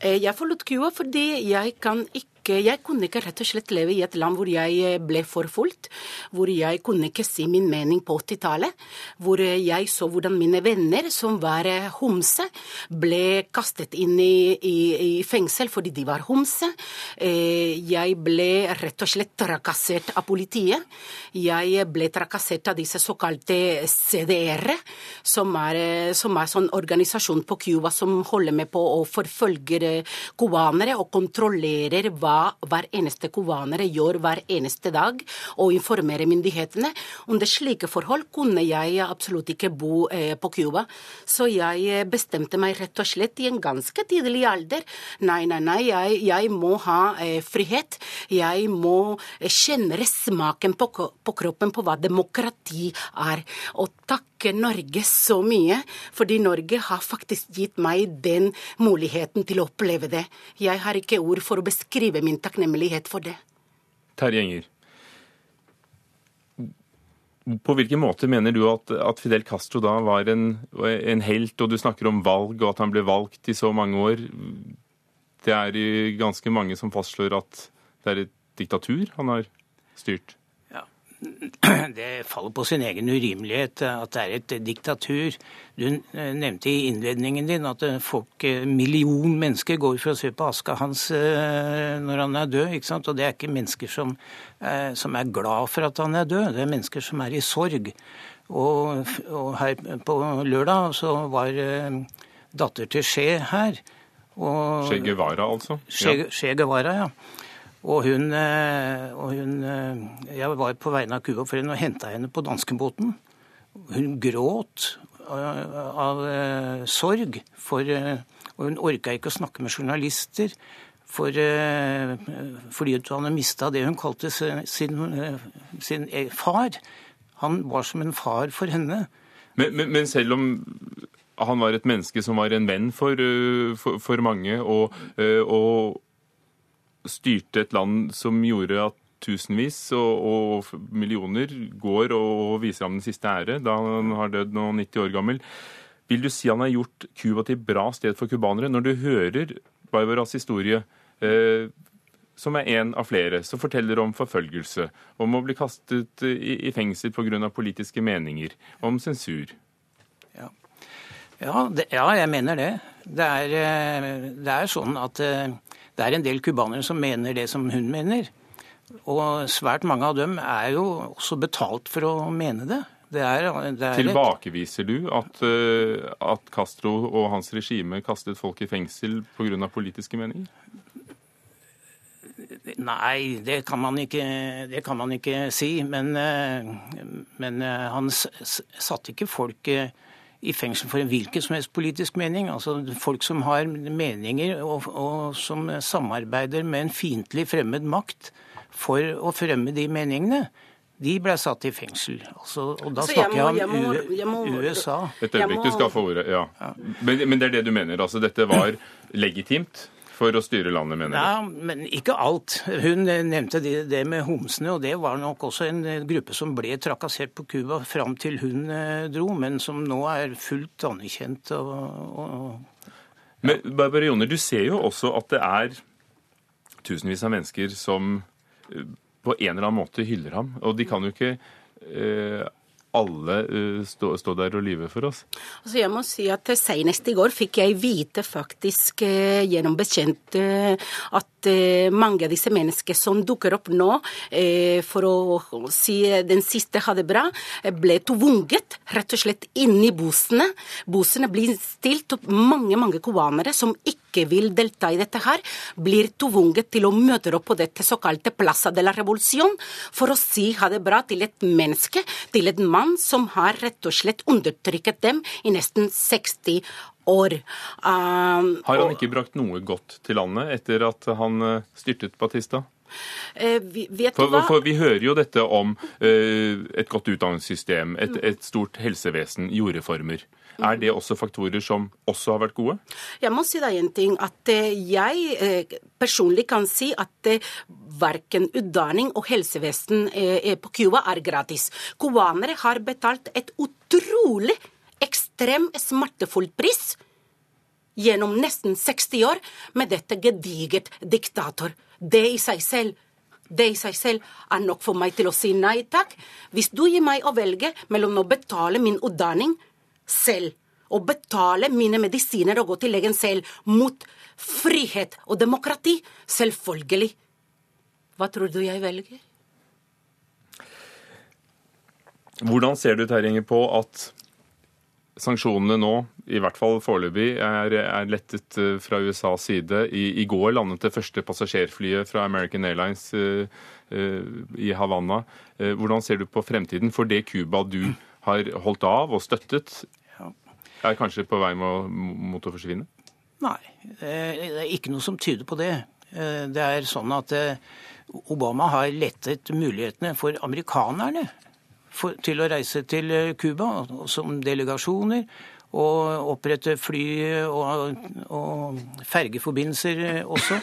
Eh, jeg forlot Cuba fordi jeg kan ikke jeg kunne ikke rett og slett leve i et land hvor jeg eh, ble forfulgt, hvor jeg kunne ikke si min mening på 80-tallet, hvor eh, jeg så hvordan mine venner, som var eh, homse, ble kastet inn i, i, i fengsel fordi de var homse. Jeg ble rett og slett trakassert av politiet. Jeg ble trakassert av disse såkalte CDR-ere, som som er sånn organisasjon på Cuba som holder med på å forfølge cubanere og kontrollerer hva hver eneste cubanere gjør hver eneste dag, og informere myndighetene. Under slike forhold kunne jeg absolutt ikke bo eh, på Cuba. Så jeg eh, bestemte meg rett og slett i en ganske tidlig alder. Nei, nei, nei, jeg, jeg må ha eh, frihet. Jeg må kjenne smaken på, på kroppen på hva demokrati er. Og takk takke Norge så mye, fordi Norge har faktisk gitt meg den muligheten til å oppleve det. Jeg har ikke ord for å beskrive min takknemlighet for det. Terje Enger, på hvilken måte mener du at, at Fidel Castro da var en, en, helt, og du snakker om valg og at han ble valgt i så mange år? Det er ganske mange som fastslår at det er et diktatur han har styrt? <clears throat> det faller på sin egen urimelighet at det er et diktatur. Du nevnte i innledningen din at folk, million mennesker går for å se på aska hans eh, når han er død. ikke sant? Og det er ikke mennesker som, eh, som er glad for at han er død, det er mennesker som er i sorg. Og, og her på lørdag så var eh, datter til Skje her. Og, Che Guevara, altså? Che Guevara, ja. Og hun, eh, og hun, eh, Jeg var på vegne av Cuba for henne og henta henne på danskebåten. Hun gråt av, av sorg, for, og hun orka ikke å snakke med journalister. For, fordi hun hadde mista det hun kalte sin, sin, far. Han var som en far for henne. Men, men, men selv om han var et menneske som var en venn for, for, for mange, og, og, styrte et land som gjorde at tusenvis og, og millioner går og viser ham den siste ære da han har dødd nå 90 år gammel. Vil du si han har gjort Cuba til bra sted for cubanere? Når du hører Barbaras historie, eh, som er en av flere, som forteller om forfølgelse, om å bli kastet i, i fengsel pga. politiske meninger, om sensur. Ja, ja, det, ja jeg mener det. Det er, eh, det er sånn at eh, det er en del cubanere som mener det som hun mener. Og svært mange av dem er jo også betalt for å mene det. det, er, det er Tilbakeviser du at, eh, at, Castro og hans regime kastet folk i fengsel pga. politiske meninger? Nei, det kan man ikke, kan man ikke si. Men, eh, men eh, han satte ikke folk i fengsel for en hvilken som helst politisk mening. Altså folk som har meninger og, og som samarbeider med en fiendtlig fremmed makt for å fremme de meningene, de ble satt i fengsel. Altså, og da Altså, jeg snakker jeg om må- jeg må- jeg må- USA. Et øyeblikk, du skal få ordet. ja. Men, men det er det du mener? altså Dette var <clears throat> legitimt for å styre landet, mener du? Ja, men ikke alt. Hun nevnte det, det med homsene, og det var nok også en gruppe som ble trakassert på Cuba fram til hun eh, dro, men som nå er fullt anerkjent. Og, og, Men Barbara Joner, du ser jo også at det er tusenvis av mennesker som eh, på en eller annen måte hyller ham. Og de kan jo ikke eh, alle eh, stå, stå der og lyve for oss. Altså jeg må si at Senest i går fikk jeg vite faktisk eh, gjennom bekjente at eh, mange av disse menneskene som dukker opp nå eh, for å si den siste ha det bra, eh, ble tvunget rett og slett inn i bosene. Bosene blir stilt opp mange mange cubanere som ikke vil delta i dette her, blir tvunget til å møte opp på dette såkalte Plaza de la Revolución for å si ha det bra til et menneske, til en mann som har rett og slett undertrykket dem i nesten 60 år. Um, Har han og- ikke brakt noe godt til landet etter at han eh, styrtet Batista? Eh, For, for vi hører jo dette om eh, et godt utdanningssystem, et, et stort helsevesen, jordreformer. Er det også faktorer som også har vært gode? Jeg må si deg en ting, at eh, jeg eh, personlig kan si at verken utdanning og helsevesen på Cuba er gratis. Cubanere har betalt et utrolig ekstremt smertefull pris gjennom nesten 60 år med dette gediget diktator. Det i seg selv det i seg selv er nok for meg til å si nei takk. Hvis du gir meg å velge mellom å betale min utdanning selv og betale mine medisiner og gå til legen selv mot frihet og demokrati, selvfølgelig. Hva tror du jeg velger? Hvordan ser du Terje, på at sanksjonene nå, i hvert fall foreløpig, er, er lettet eh, fra USAs side? I, I går landet det første passasjerflyet fra American Airlines uh, uh, i Havanna. Uh, hvordan ser du på fremtiden for det Cuba du har holdt av og støttet, er kanskje på vei mot, mot å forsvinne? Nei, det er ikke noe som tyder på det. Det er sånn at Obama har lettet mulighetene for amerikanerne for, til å reise til eh, Cuba som delegasjoner. Og opprette fly- og, og fergeforbindelser eh, også.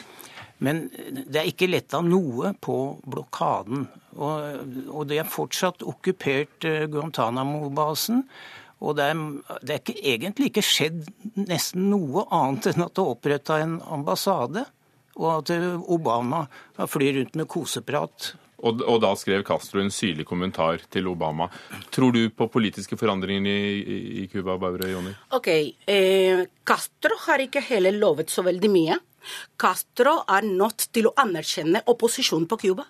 Men det er ikke letta noe på blokaden. Og, og det er fortsatt okkupert eh, Guantánamo-basen. Og det er, det er ikke, egentlig ikke skjedd nesten noe annet enn at det er oppretta en ambassade, og at Obama flyr rundt med koseprat. Og, og da skrev Castro en syrlig kommentar til Obama. Tror du på politiske forandringer i, Cuba, Barbara Joni? Ok, eh, Castro har ikke heller lovet så veldig mye. Castro er nødt til å anerkjenne opposisjonen på Cuba.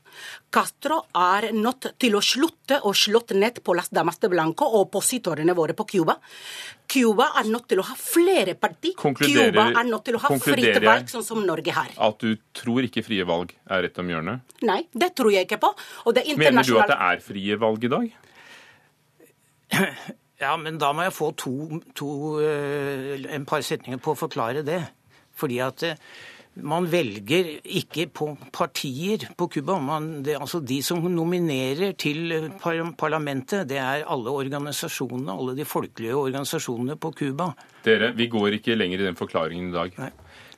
Castro er nødt til å slutte å slå ned på Las Damas de Blanco og oppositorene våre på Cuba. Cuba er nødt til å ha flere partier. Cuba er nødt til å ha fritt valg, sånn som Norge har. At du tror ikke frie valg er rett om hjørnet? Nei, det tror jeg ikke på. Og det er Mener du at det er frie valg i dag? Ja, men da må jeg få to, to, eh, en par setninger på å forklare det. Fordi at eh, man velger ikke på partier på Cuba. Altså de som nominerer til eh, par parlamentet, det er alle organisasjonene, alle de folkelige organisasjonene på Cuba. Dere, vi går ikke lenger i den forklaringen i dag.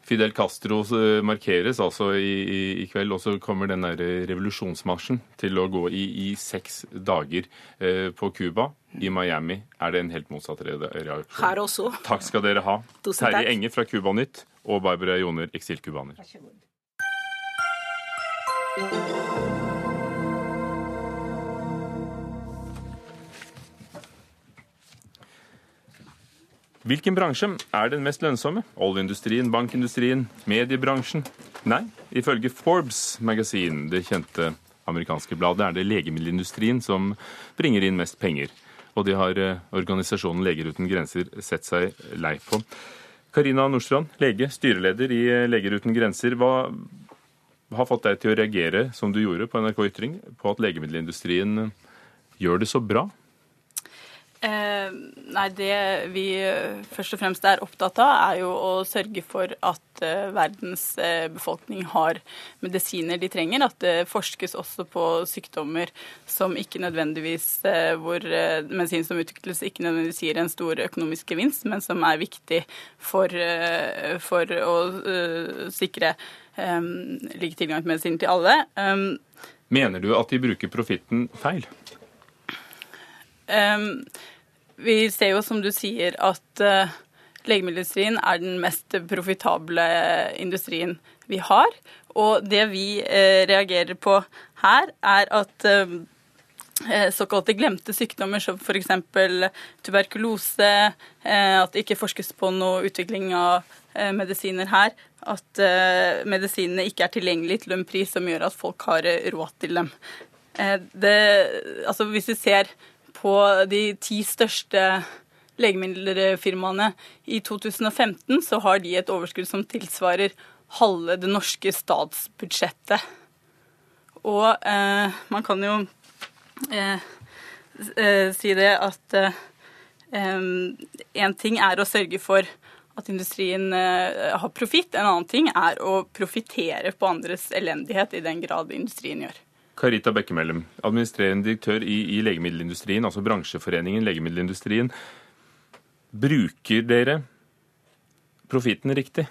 Fidel Castro eh, markeres altså i, i, i kveld, og så kommer den der revolusjonsmarsjen til å gå i, i seks dager eh, på Cuba. I Miami er det en helt motsatt re- reaksjon. Her også. Takk skal dere ha. Terje Enge fra Cubanytt og Barbara Joner, eksilcubaner. Hvilken bransje er den mest lønnsomme? Oljeindustrien, bankindustrien, mediebransjen? Nei, ifølge Forbes Magasin, det kjente amerikanske bladet, er det legemiddelindustrien som bringer inn mest penger. Og det har eh, organisasjonen Leger uten grenser sett seg lei på. Karina Nordstrand, lege, styreleder i eh, Leger uten grenser. Hva har fått deg til å reagere, som du gjorde på NRK Ytring, på at legemiddelindustrien eh, gjør det så bra? Eh, nei, Det vi først og fremst er opptatt av, er jo å sørge for at eh, verdens eh, befolkning har medisiner de trenger. At det forskes også på sykdommer som ikke nødvendigvis, eh, hvor eh, medisin som utvikles ikke nødvendigvis gir en stor økonomisk gevinst, men som er viktig for, eh, for å eh, sikre eh, lik tilgang til medisin til alle. Mener du at de bruker profitten feil? Um, vi ser jo, som du sier, at uh, legemiddelindustrien er den mest profitable industrien vi har. Og det vi uh, reagerer på her, er at uh, såkalte glemte sykdommer som f.eks. tuberkulose, at det ikke forskes på noe utvikling av medisiner her, at medisinene ikke er tilgjengelige til en pris som gjør at folk har råd til dem. Det, altså hvis vi ser på de ti største legemiddelfirmaene i 2015, så har de et overskudd som tilsvarer halve det norske statsbudsjettet. Og eh, man kan jo eh, eh, si det at én eh, ting er å sørge for at industrien eh, har profitt, en annen ting er å profitere på andres elendighet i den grad industrien gjør. Karita Bekkemellem, administrerende direktør i, i legemiddelindustrien, altså bransjeforeningen Legemiddelindustrien. Bruker dere profitten riktig?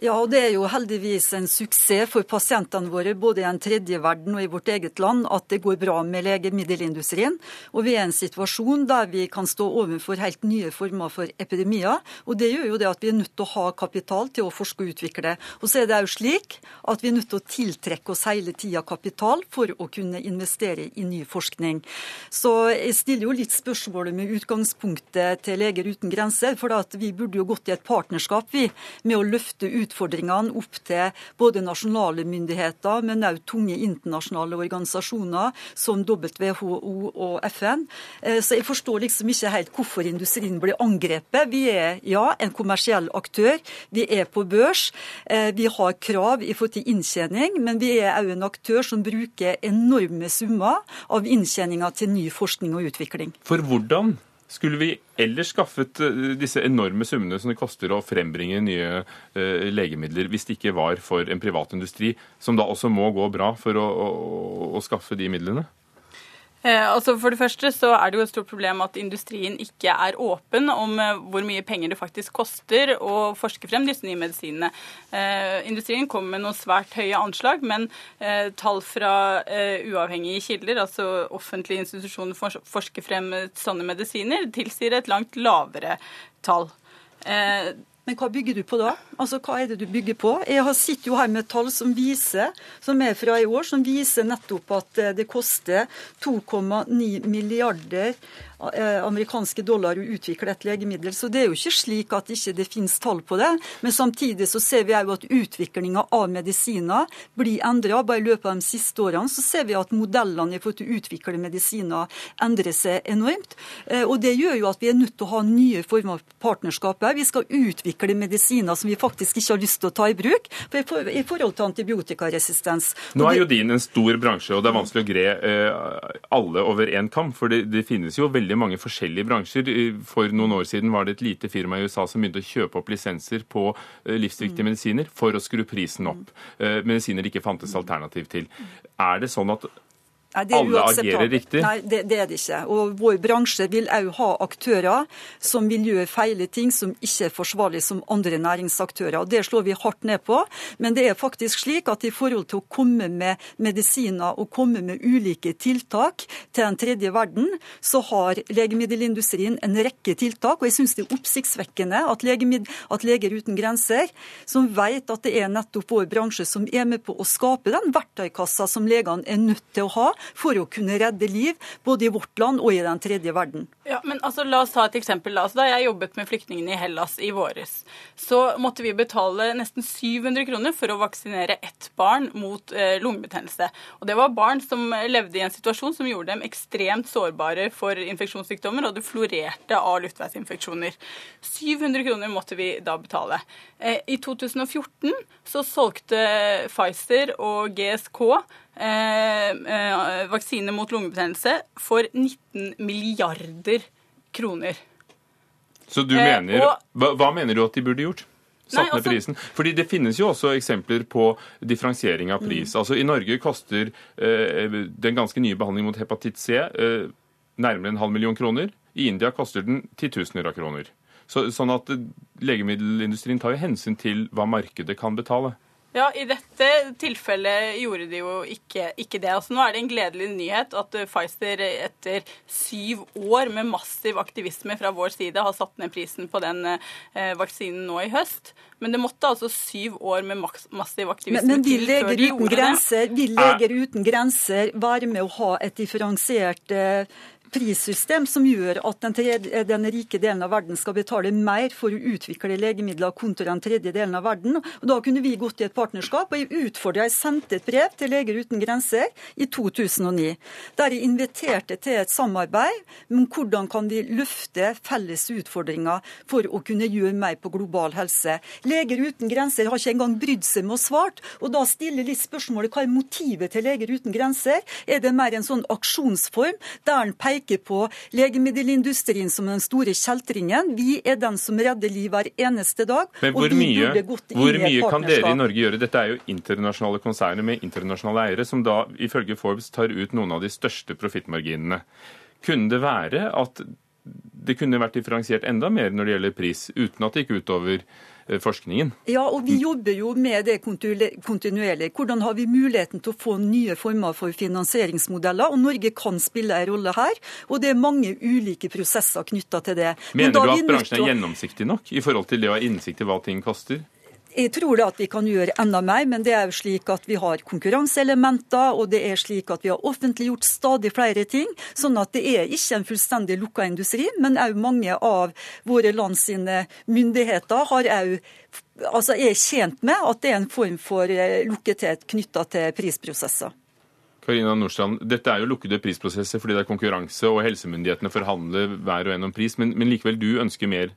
Ja, og det er jo heldigvis en suksess for pasientene våre, både i den tredje verden og i vårt eget land, at det går bra med legemiddelindustrien. Og vi er i en situasjon der vi kan stå overfor helt nye former for epidemier. Og det gjør jo det at vi er nødt til å ha kapital til å forske og utvikle. Og så er det jo slik at vi er nødt til å tiltrekke oss hele tida kapital for å kunne investere i ny forskning. Så jeg stiller jo litt spørsmålet med utgangspunktet til Leger uten grenser, for vi burde jo gått i et partnerskap vi, med å løfte ut utfordringene opp til både nasjonale myndigheter, men også tunge internasjonale organisasjoner som WHO og FN. Eh, så jeg forstår liksom ikke helt hvorfor industrien blir angrepet. Vi er ja, en kommersiell aktør, vi er på børs, eh, vi har krav i forhold til inntjening, men vi er òg en aktør som bruker enorme summer av inntjeninga til ny forskning og utvikling. For hvordan skulle vi ellers skaffet eh, disse enorme summene som det koster å frembringe nye uh, legemidler, hvis det ikke var for en privat industri, som da også må gå bra for å, å, å skaffe de midlene? Eh, altså for det første så er det jo et stort problem at industrien ikke er åpen om eh, hvor mye penger det faktisk koster å forske frem disse nye medisinene. Eh, industrien kommer med noen svært høye anslag, men eh, tall fra eh, uavhengige kilder, altså offentlige institusjoner for forsker frem sånne medisiner, tilsier et langt lavere tall. Men hva bygger du på da? Altså, Hva er det du bygger på? Jeg sitter jo her med tall som viser, som er fra i år, som viser nettopp at eh, det koster 2,9 milliarder amerikanske dollar å utvikle et legemiddel. Så det er jo ikke slik at ikke det finnes tall på det. Men samtidig så ser vi òg at utviklinga av medisiner blir endra. Bare i løpet av de siste årene så ser vi at modellene for å utvikle medisiner endrer seg enormt. Eh, og det gjør jo at vi er nødt til å ha nye former for partnerskap Vi skal utvikle medisiner som vi faktisk ikke har lyst til å ta i bruk i forhold til antibiotikaresistens. Nå er jo din en stor bransje, og det er vanskelig å gre eh, alle over én kam. For det, det finnes jo veldig veldig mange forskjellige bransjer. For noen år siden var det et lite firma i USA som begynte å kjøpe opp lisenser på eh, livsviktige mm. medisiner for å skru prisen opp. Eh, medisiner det ikke fantes alternativ til. Er det sånn at Nei, Alle agerer riktig? Nei, det, det, er det ikke. Og vår bransje vil òg ha aktører som vil gjøre feile ting som ikke er forsvarlig som andre næringsaktører. Og Det slår vi hardt ned på. Men det er faktisk slik at i forhold til å komme med medisiner og komme med ulike tiltak til den tredje verden, så har legemiddelindustrien en rekke tiltak. Og jeg syns det er oppsiktsvekkende at, at Leger uten grenser, som vet at det er nettopp vår bransje som er med på å skape den verktøykassa som legene er nødt til å ha for å kunne redde liv, både i vårt land og i den tredje verden. Ja, men altså, La oss ta et eksempel. Altså, da jeg jobbet med flyktningene i Hellas i våres, så måtte vi betale nesten 700 kroner for å vaksinere ett barn mot eh, lungebetennelse. Og Det var barn som levde i en situasjon som gjorde dem ekstremt sårbare for infeksjonssykdommer, og det florerte av luftveisinfeksjoner. 700 kroner måtte vi da betale. Eh, I 2014 så solgte Pfizer og GSK eh, eh, vaksine mot lungebetennelse for 19 milliarder kroner. Så du Eh, mener, og- hva, hva mener du at de burde gjort? Nei, Satt ned altså- prisen? Fordi det finnes jo også eksempler på differensiering av pris. Altså I Norge koster eh, den ganske nye behandlingen mot hepatitt C eh, nærmere en halv million kroner. I India koster den titusener av kroner. Så, sånn at eh, legemiddelindustrien tar jo hensyn til hva markedet kan betale. Ja, I dette tilfellet gjorde de jo ikke, ikke det. Altså, nå er det en gledelig nyhet at eh, Pfizer etter syv år med massiv aktivisme fra vår side har satt ned prisen på den eh, vaksinen nå i høst. Men det måtte altså syv år med maks massiv aktivisme Men, men vi til før de gjorde grenser, det. vil Leger uten grenser være med å ha et differensiert eh, prissystem som gjør at den, tredje, den rike delen av verden skal betale mer for å utvikle legemidler kontra den tredje delen av verden. Og Da kunne vi gått i et partnerskap. og Jeg utfordra, jeg sendte et brev til Leger uten grenser i 2009, der jeg inviterte til et samarbeid om hvordan kan vi løfte felles utfordringer for å kunne gjøre mer på global helse. Leger uten grenser har ikke engang brydd seg med å svare. Og da stiller litt spørsmålet hva er motivet til Leger uten grenser? Er det mer en sånn aksjonsform der en peker på legemiddelindustrien som den store kjeltringen? Vi er den som redder liv hver eneste dag. Men og hvor mye, hvor mye kan dere i. Norge gjøre? Dette er jo internasjonale konserner med internasjonale eiere, som da ifølge Forbes tar ut noen av de største profittmarginene. Kunne det være at det kunne vært differensiert enda mer når det gjelder pris, uten at det gikk utover forskningen? Ja, og vi jobber jo med det kontinuerlig-. Hvordan har vi muligheten til å få nye former for finansieringsmodeller? Og Norge kan spille en rolle her. Og det er mange ulike prosesser knytta til det. Men Mener du at bransjen er gjennomsiktig nok i forhold til det å ha innsikt i hva ting koster? Jeg tror det at vi kan gjøre enda mer, men det er jo slik at vi har konkurranseelementer, og det er slik at vi har offentliggjort stadig flere ting. Sånn at det er ikke en fullstendig lukka industri, men òg mange av våre land sine myndigheter har òg Altså er tjent med at det er en form for eh, lukkethet knytta til prisprosesser. Karina Nordstrand, Dette er jo lukkede prisprosesser fordi det er konkurranse, og helsemyndighetene forhandler hver og en om pris, men, men likevel du ønsker mer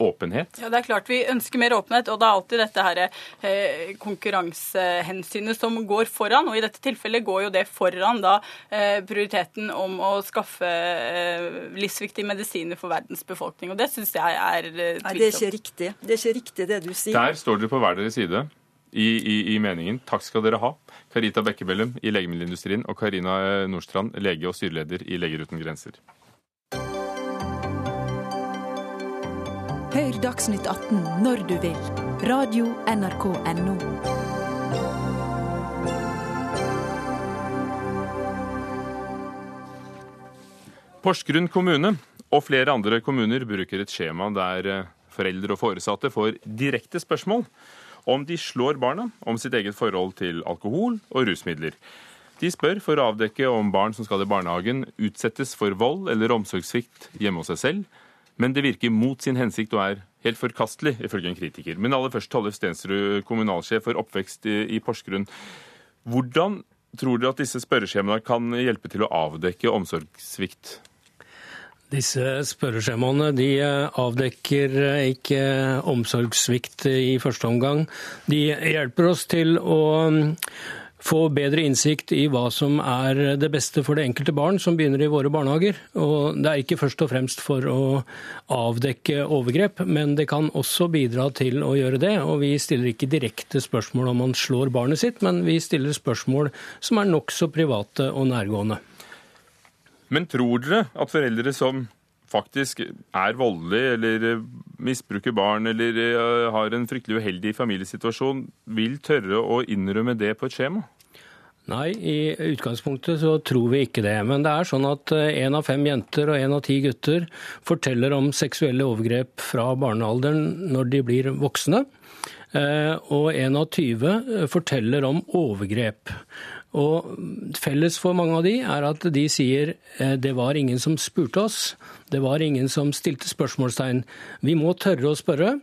åpenhet? Ja, det er klart Vi ønsker mer åpenhet, og det er alltid dette her, eh, konkurransehensynet som går foran. og I dette tilfellet går jo det foran da eh, prioriteten om å skaffe eh, livsviktige medisiner for verdens befolkning. og Det syns jeg er eh, Nei, det er ikke riktig. Det er ikke riktig det du sier. Der står dere på hver deres side i, i, i meningen. Takk skal dere ha. Karita Bekkebellum i legemiddelindustrien og Karina Nordstrand, lege og styreleder i Leger uten grenser. Hør Dagsnytt 18 når du vil. Radio NRK Radio.nrk.no. Porsgrunn kommune og flere andre kommuner bruker et skjema der eh, foreldre og foresatte får direkte spørsmål om de slår barna, om sitt eget forhold til alkohol og rusmidler. De spør for å avdekke om barn som skal i barnehagen utsettes for vold eller omsorgssvikt hjemme hos seg selv, men det virker mot sin hensikt og er helt forkastelig, ifølge en kritiker. Men aller først Tollef Stensrud, kommunalsjef for oppvekst i, i Porsgrunn. Hvordan tror dere at disse spørreskjemaene kan hjelpe til å avdekke omsorgssvikt? Disse spørreskjemaene de eh, avdekker eh, ikke omsorgssvikt i første omgang. De hjelper oss til å mm, få bedre innsikt i hva som er det beste for det enkelte barn som begynner i våre barnehager. Og det er ikke først og fremst for å avdekke overgrep, men det kan også bidra til å gjøre det. Og vi stiller ikke direkte spørsmål om man slår barnet sitt, men vi stiller spørsmål som er nokså private og nærgående. Men tror dere at foreldre som faktisk er voldelig eller eh, misbruker barn eller eh, har en fryktelig uheldig familiesituasjon, vil tørre å innrømme det på et skjema? Nei, i utgangspunktet så tror vi ikke det. Men det er sånn at én av fem jenter og én av ti gutter forteller om seksuelle overgrep fra barnealderen når de blir voksne. Eh, Og én av 20 forteller om overgrep. Og felles for mange av de er at de sier eh, det var ingen som spurte oss. Det var ingen som stilte spørsmålstegn. Vi må tørre å spørre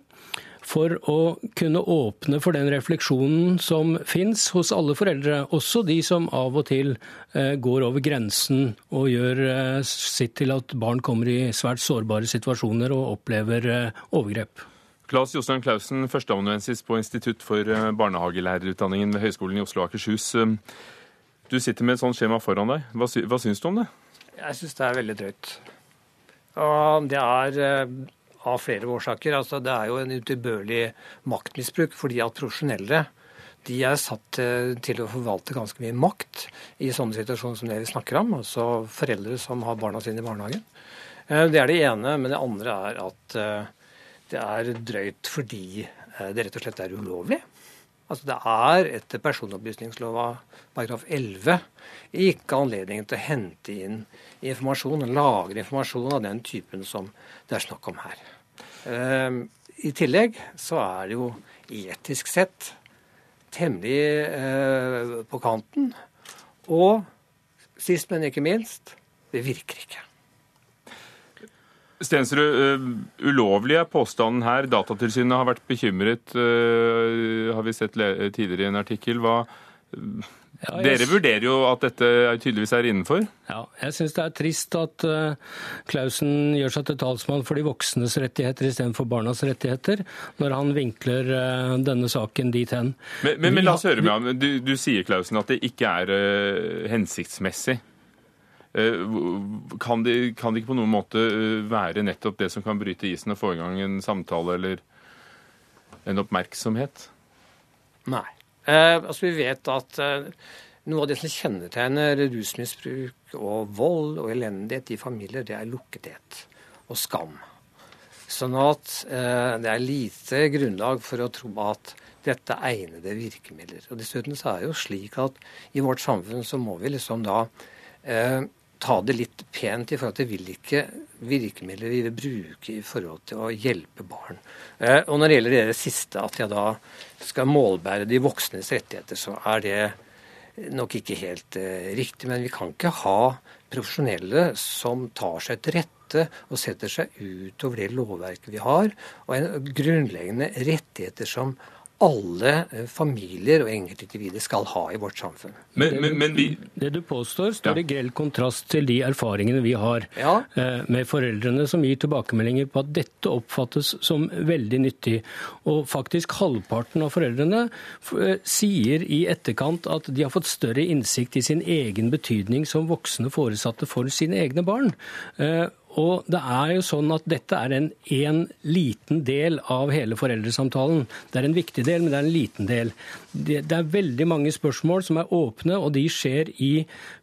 for å kunne åpne for den refleksjonen som fins hos alle foreldre, også de som av og til eh, går over grensen og gjør eh, sitt til at barn kommer i svært sårbare situasjoner og opplever overgrep. Claes Jostein Clausen, førsteamanuensis på Institutt for eh, barnehagelærerutdanningen ved Høgskolen i Oslo og Akershus. Du sitter med et sånt skjema foran deg. Hva, sy hva syns du om det? Jeg syns det er veldig drøyt. Og det er eh, av flere årsaker. Altså, det er jo en utilbørlig maktmisbruk fordi at profesjonelle de er satt eh, til å forvalte ganske mye makt i sånne situasjoner som det vi snakker om. Altså foreldre som har barna sine i barnehagen. Eh, det er det ene. Men det andre er at det er drøyt fordi det rett og slett er ulovlig. Altså Det er etter personopplysningslova paragraf 11 ikke anledning til å hente inn informasjon, lagre informasjon av den typen som det er snakk om her. Ehm, I tillegg så er det jo etisk sett temmelig eh, på kanten. Og sist, men ikke minst, det virker ikke. Stensrud, uh, ulovlig er påstanden her. Datatilsynet har vært bekymret, uh, har vi sett tidligere i en artikkel. Hva, ja. Dere vurderer jo at dette tydeligvis er innenfor? Ja, jeg syns det er trist at Klausen gjør seg til talsmann for de voksnes rettigheter istedenfor barnas rettigheter, når han vinkler denne saken dit hen. Men, men, men la oss høre med ham. Du, du sier Klausen, at det ikke er hensiktsmessig. Kan det, de ikke på noen måte være nettopp det som kan bryte isen og få i gang en samtale eller en oppmerksomhet? Nei. Eh, altså Vi vet at eh, noe av det som kjennetegner rusmisbruk og vold og elendighet i familier, det er lukkethet og skam. Sånn at eh, det er lite grunnlag for å tro at dette er egnede virkemidler. Og Dessuten så er det jo slik at i vårt samfunn så må vi liksom da eh, ta det litt pent i forhold til hvilke virkemidler vi vil bruke i forhold til å hjelpe barn. Eh, og når det gjelder det siste, at jeg da skal målbære de voksnes rettigheter, så er det nok ikke helt eh, riktig. Men vi kan ikke ha profesjonelle som tar seg til rette og setter seg utover det lovverket vi har, og en grunnleggende rettigheter som alle eh, familier og enkeltindivider skal ha i vårt samfunn. Men, men, men vi... Det du påstår, står ja. i grell kontrast til de erfaringene vi har ja. Eh, med foreldrene som gir tilbakemeldinger på at dette oppfattes som veldig nyttig. Og faktisk halvparten av foreldrene eh, sier i etterkant at de har fått større innsikt i sin egen betydning som voksne foresatte for sine egne barn. Og det er jo sånn at dette er en, en liten del av hele foreldresamtalen. Det er en viktig del, men det er en liten del. Det, det er veldig mange spørsmål som er åpne, og de skjer i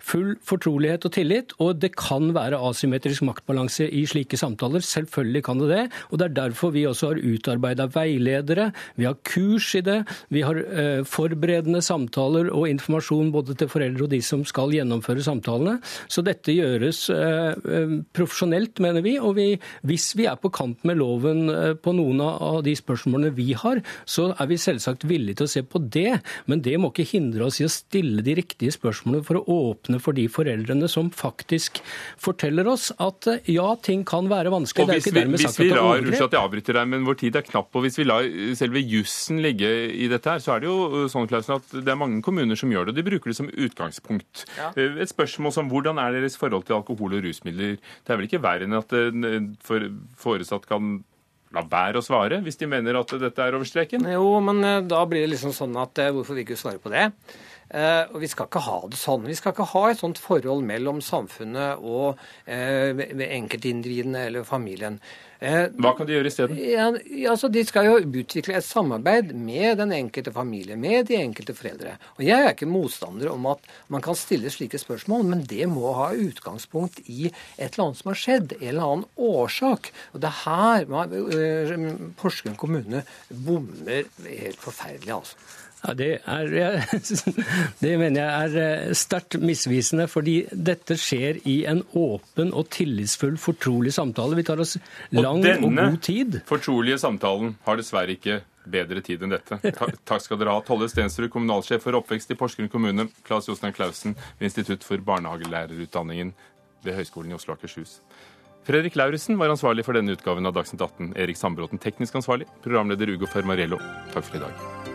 full fortrolighet og tillit. Og det kan være asymmetrisk maktbalanse i slike samtaler. Selvfølgelig kan det det. Og det er derfor vi også har utarbeida veiledere. Vi har kurs i det. Vi har eh, forberedende samtaler og informasjon både til foreldre og de som skal gjennomføre samtalene. Så dette gjøres eh, eh profesjonelt generelt, mener vi. Og vi, hvis vi er på kant med loven eh, på noen av de spørsmålene vi har, så er vi selvsagt villige til å se på det. Men det må ikke hindre oss i å stille de riktige spørsmålene for å åpne for de foreldrene som faktisk forteller oss at eh, ja, ting kan være vanskelig. Og hvis vi, hvis vi lar, Unnskyld at jeg avbryter deg, men vår tid er knapp. og Hvis vi lar selve jussen ligge i dette, her, så er det jo sånn Klausen, at det er mange kommuner som gjør det. og De bruker det som utgangspunkt. Ja. Eh, et spørsmål som hvordan er deres forhold til alkohol og rusmidler? Det er vel ikke verre enn at for, foresatt kan la være å svare hvis de mener at dette er over streken? Jo, men eh, da blir det liksom sånn at eh, hvorfor vil ikke svare på det? Uh, og Vi skal ikke ha det sånn. Vi skal ikke ha et sånt forhold mellom samfunnet og eh, enkeltindividene eller familien. Eh, Hva kan de gjøre isteden? Ja, altså, de skal jo utvikle et samarbeid med den enkelte familie, med de enkelte foreldre. Og Jeg er ikke motstander om at man kan stille slike spørsmål, men det må ha utgangspunkt i et eller annet som har skjedd, en eller annen årsak. Og det er her Porsgrunn kommune bommer helt forferdelig, altså. Ja, det, er, <laughs> det mener jeg er eh, sterkt misvisende, fordi dette skjer i en åpen og tillitsfull, fortrolig samtale. Vi tar oss lang og, og god tid. Denne fortrolige samtalen har dessverre ikke bedre tid enn dette. <laughs> Takk skal dere ha. Tolle Stensrud, kommunalsjef for oppvekst i Porsgrunn kommune. Claes Jostein Clausen ved Institutt for barnehagelærerutdanningen ved Høgskolen i Oslo og Akershus. Fredrik Lauritzen var ansvarlig for denne utgaven av Dagsnytt 18. Erik Sandbråten teknisk ansvarlig. Programleder Ugo Fermarello. Takk for i dag.